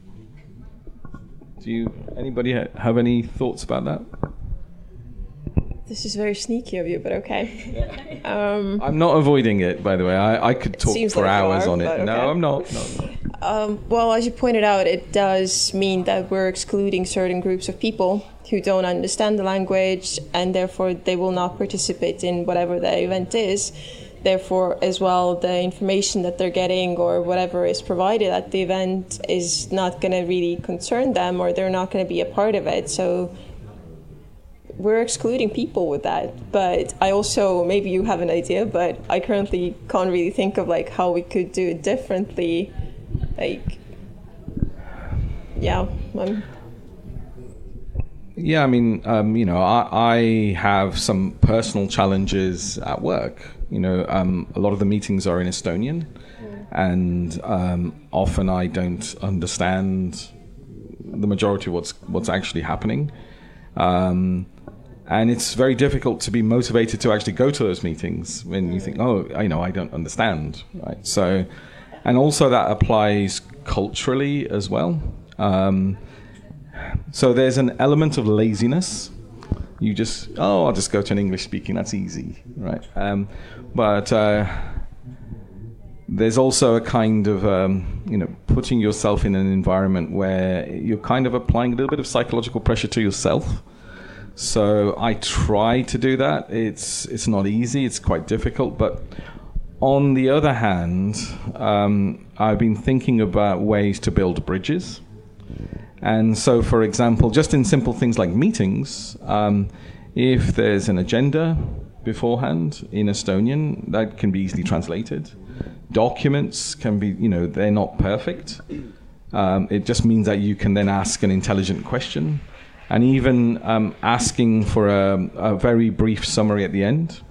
Do you anybody ha- have any thoughts about that? This is very sneaky of you, but okay. Um, I'm not avoiding it, by the way. I, I could talk for like hours are, on it. but No. I'm not. No, no. Um, well, as you pointed out, it does mean that we're excluding certain groups of people who don't understand the language and therefore they will not participate in whatever the event is. Therefore, as well, the information that they're getting or whatever is provided at the event is not going to really concern them or they're not going to be a part of it. So we're excluding people with that. But I also, maybe you have an idea, but I currently can't really think of like how we could do it differently. Like, yeah, I'm. Yeah, I mean, um, you know, I, I have some personal challenges at work. You know, um, a lot of the meetings are in Estonian, and um, often I don't understand the majority of what's what's actually happening. Um, and it's very difficult to be motivated to actually go to those meetings when you think, oh, you know, I don't understand, right? So, and also that applies culturally as well. Um, so there's an element of laziness. You just, oh, I'll just go to an English speaking. That's easy, right? Um, but uh, there's also a kind of, um, you know, putting yourself in an environment where you're kind of applying a little bit of psychological pressure to yourself. So I try to do that. It's it's not easy. It's quite difficult. But on the other hand, um, I've been thinking about ways to build bridges. And so, for example, just in simple things like meetings, um, if there's an agenda beforehand in Estonian, that can be easily translated. Documents can be, you know, they're not perfect. Um, it just means that you can then ask an intelligent question. And even um, asking for a, a, very brief summary at the end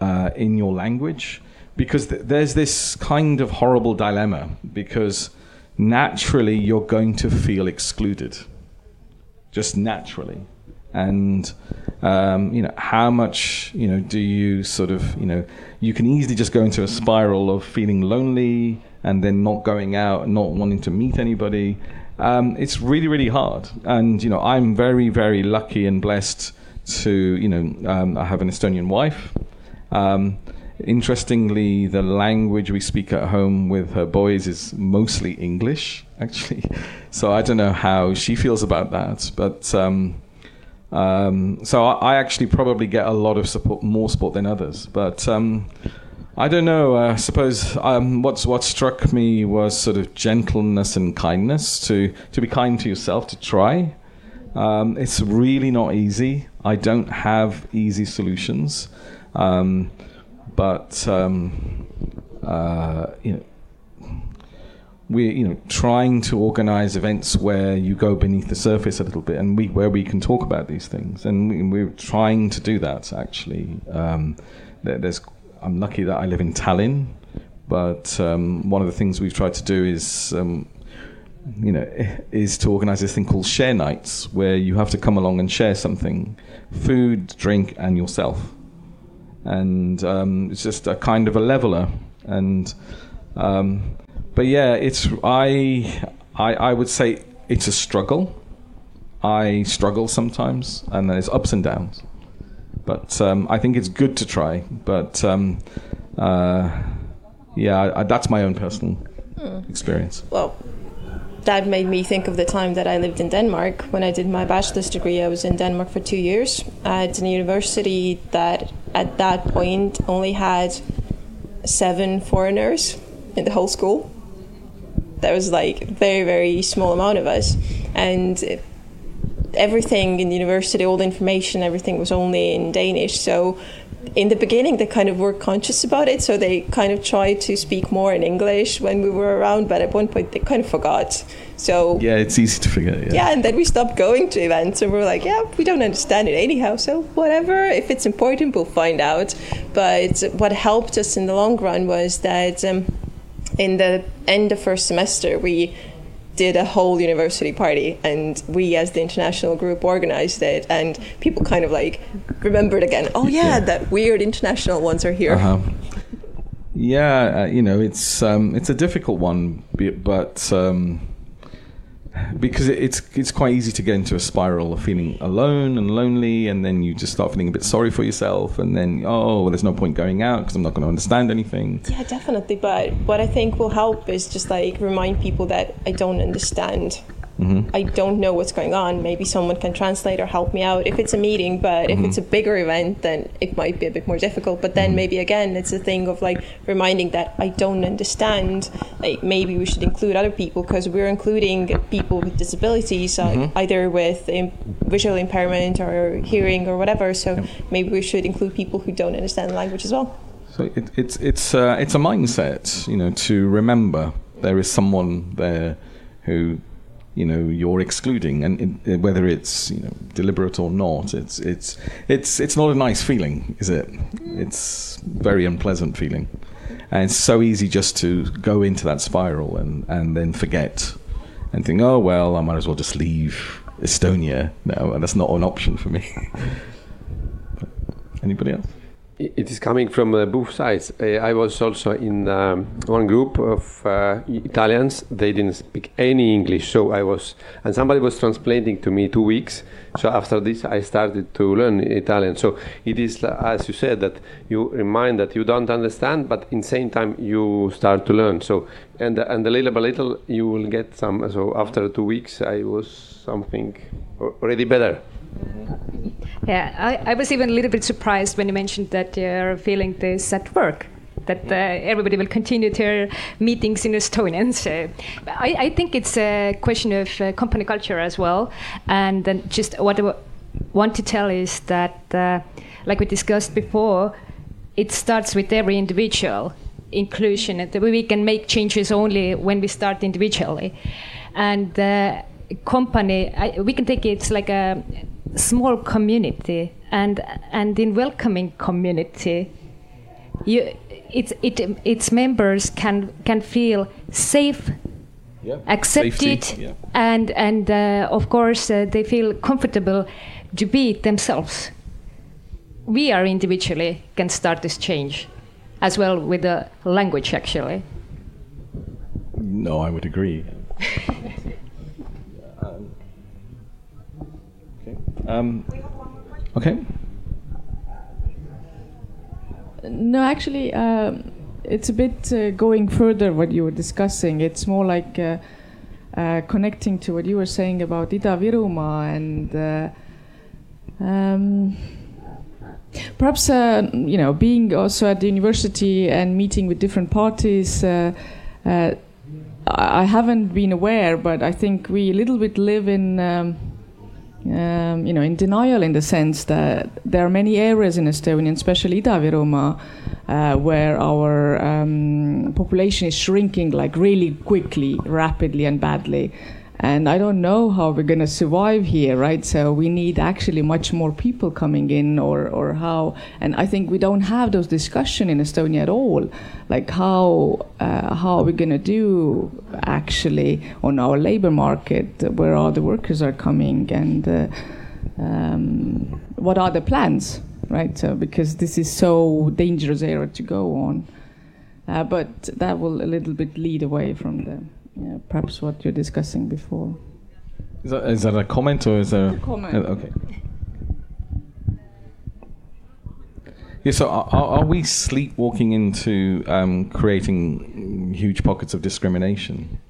uh, in your language. Because th- there's this kind of horrible dilemma, because naturally you're going to feel excluded. Just naturally. And um, you know how much you know do you sort of you know you can easily just go into a spiral of feeling lonely and then not going out not wanting to meet anybody um, it's really really hard. And you know i'm very very lucky and blessed to you know um, i have an estonian wife. Um, interestingly the language we speak at home with her boys is mostly english actually. So i don't know how she feels about that but um, um, so I, I, actually probably get a lot of support, more support than others. But um, I don't know. Uh, I suppose um, what's what struck me was sort of gentleness and kindness. To to be kind to yourself, to try. Um, it's really not easy. I don't have easy solutions, um, but um, uh, you know we're you know trying to organize events where you go beneath the surface a little bit and we where we can talk about these things and we, are trying to do that actually um, there's I'm lucky that I live in Tallinn but um, one of the things we've tried to do is um, you know is to organize this thing called share nights where you have to come along and share something food drink and yourself and um, it's just a kind of a leveler and um, but yeah, it's I, I I would say it's a struggle. I struggle sometimes, and there's ups and downs. But um, I think it's good to try. But um, uh, yeah, I, that's my own personal hmm. experience. Well, that made me think of the time that I lived in Denmark. When I did my bachelor's degree, I was in Denmark for two years at a university that at that point only had seven foreigners in the whole school there was like very very small amount of us and everything in the university all the information everything was only in danish. So in the beginning they kind of were conscious about it so they kind of tried to speak more in english when we were around but at one point they kind of forgot. So yeah it's easy to forget yeah, yeah and then we stopped going to events and we are like yeah we don't understand it anyhow so whatever if it's important we'll find out. But what helped us in the long run was that um, in the end of first semester, we did a whole university party and we as the international group organized it and people kind of like remembered again oh yeah, yeah. that weird international ones are here uh-huh. yeah uh, you know it's um, it's a difficult one but um, because it's it's quite easy to get into a spiral of feeling alone and lonely, and then you just start feeling a bit sorry for yourself, and then oh, well, there's no point going out because I'm not going to understand anything. Yeah, definitely. But what I think will help is just like remind people that I don't understand Mm-hmm. I don't know what's going on. Maybe someone can translate or help me out if it's a meeting. But mm-hmm. if it's a bigger event, then it might be a bit more difficult. But then mm-hmm. maybe again, it's a thing of like reminding that I don't understand. Like maybe we should include other people because we're including people with disabilities, uh, mm-hmm. either with Im- visual impairment or hearing or whatever. So maybe we should include people who don't understand the language as well. So it, it's it's uh, it's a mindset, you know, to remember there is someone there who you know you're excluding, and it, whether it's you know deliberate or not, it's it's it's it's not a nice feeling, is it? It's very unpleasant feeling, and it's so easy just to go into that spiral and and then forget and think, oh well, I might as well just leave Estonia. No, and that's not an option for me. Anybody else? It is coming from uh, both sides. Uh, I was also in um, one group of uh, Italians. They didn't speak any English, so I was, and somebody was translating to me two weeks. So after this, I started to learn Italian. So it is, uh, as you said, that you remind that you don't understand, but in same time you start to learn. So and and a little by little you will get some. So after two weeks, I was something already better. Yeah, I, I was even a little bit surprised when you mentioned that you're feeling this at work. That uh, everybody will continue their meetings in Estonian. So I, I think it's a question of uh, company culture as well. And then just what I want to tell is that, uh, like we discussed before, it starts with every individual inclusion. And we can make changes only when we start individually. And uh, company, I, we can take it like a small community, and and in welcoming community, you it's it its members can can feel safe. Yeah. Accepted yeah. and and uh, of course uh, they feel comfortable to be themselves. We are individually can start this change, as well with the language actually. No, I would agree. Um, okay. No, actually, um, it's a bit uh, going further what you were discussing. It's more like uh, uh, connecting to what you were saying about Ida-Virumaa and uh, um, perhaps uh, you know being also at the university and meeting with different parties. Uh, I I haven't been aware, but I think we a little bit live in. Um, um, you know, in denial in the sense that there are many areas in Estonia, especially Ida-Virumaa, uh, where our um, population is shrinking like really quickly, rapidly, and badly. And I don't know how we're going to survive here, right? So we need actually much more people coming in, or, or how. And I think we don't have those discussion in Estonia at all, like how uh, how are we going to do actually on our labor market, where all the workers are coming, and uh, um, what are the plans, right? So because this is so dangerous area to go on, uh, but that will a little bit lead away from the yeah, perhaps what you're discussing before. Is that, is that a comment or is there? a comment. Uh, okay. Yeah, so are, are are we sleepwalking into um, creating huge pockets of discrimination?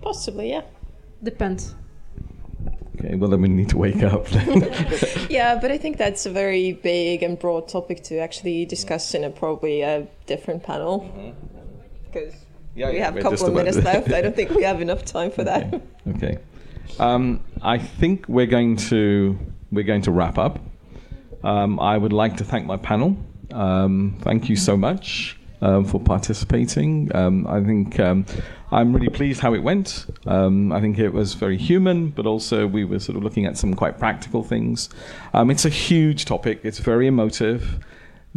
Possibly, yeah. Depends. Okay, well then we need to wake up. Then. yeah, but I think that's a very big and broad topic to actually discuss in a probably a different panel. Because Yeah, we yeah, have a couple of minutes left. I don't think we have enough time for that. Okay. Um, I think we're going to we're going to wrap up. Um, I would like to thank my panel. Um, thank you so much um, for participating. Um, I think um, I'm really pleased how it went. Um, I think it was very human, but also we were sort of looking at some quite practical things. Um, it's a huge topic. It's very emotive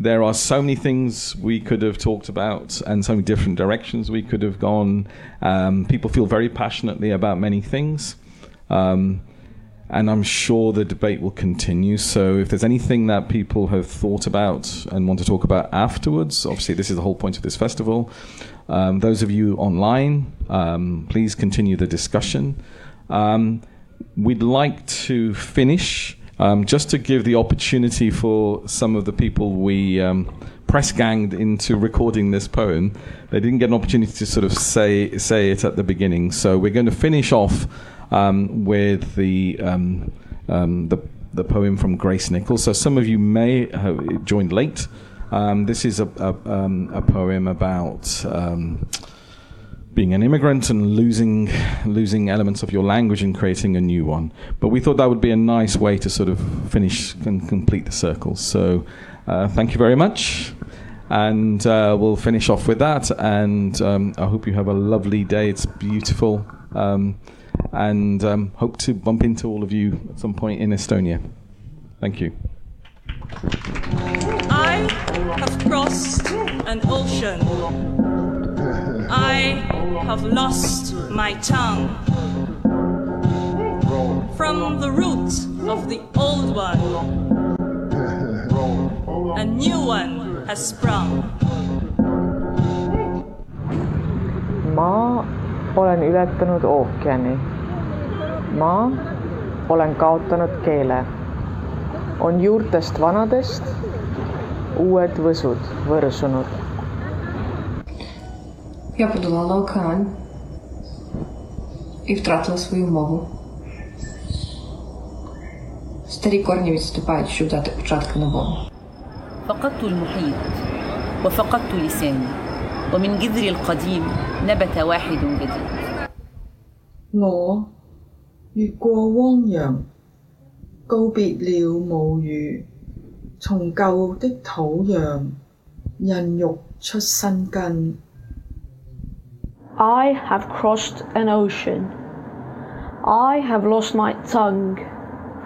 there are so many things we could have talked about and so many different directions we could have gone. People feel very passionately about many things. Um, and I'm sure the debate will continue. So, if there's anything that people have thought about and want to talk about afterwards, obviously, this is the whole point of this festival. Um, those of you online, um, please continue the discussion. Um, we'd like to finish um, just to give the opportunity for some of the people we um, press ganged into recording this poem. They didn't get an opportunity to sort of say say it at the beginning, so we're going to finish off um, with the, um, um, the the poem from Grace Nichols. So some of you may have joined late. Um, this is a a, um, a poem about. Being an immigrant and losing losing elements of your language and creating a new one. But we thought that would be a nice way to sort of finish and complete the circle. So uh, thank you very much. And uh, we'll finish off with that. And um, I hope you have a lovely day. It's beautiful. Um, and um, hope to bump into all of you at some point in Estonia. Thank you. I have crossed an ocean. I have lost my tongue. From the root of the old one, a new one has sprung. ma olen ületanud ookeani. ma olen kaotanud keele. on juurtest vanadest uued võsud võrsunud. Я подолала океан і втратила свою мову. Старі корні відступають, щоб дати початку новому. فقدت المحيط وفقدت لساني ومن جذري القديم نبت واحد جديد 我 越过汪洋，告别了母语，从旧的土壤孕育出新根。 I have crossed an ocean. I have lost my tongue.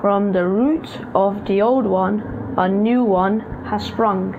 From the root of the old one, a new one has sprung.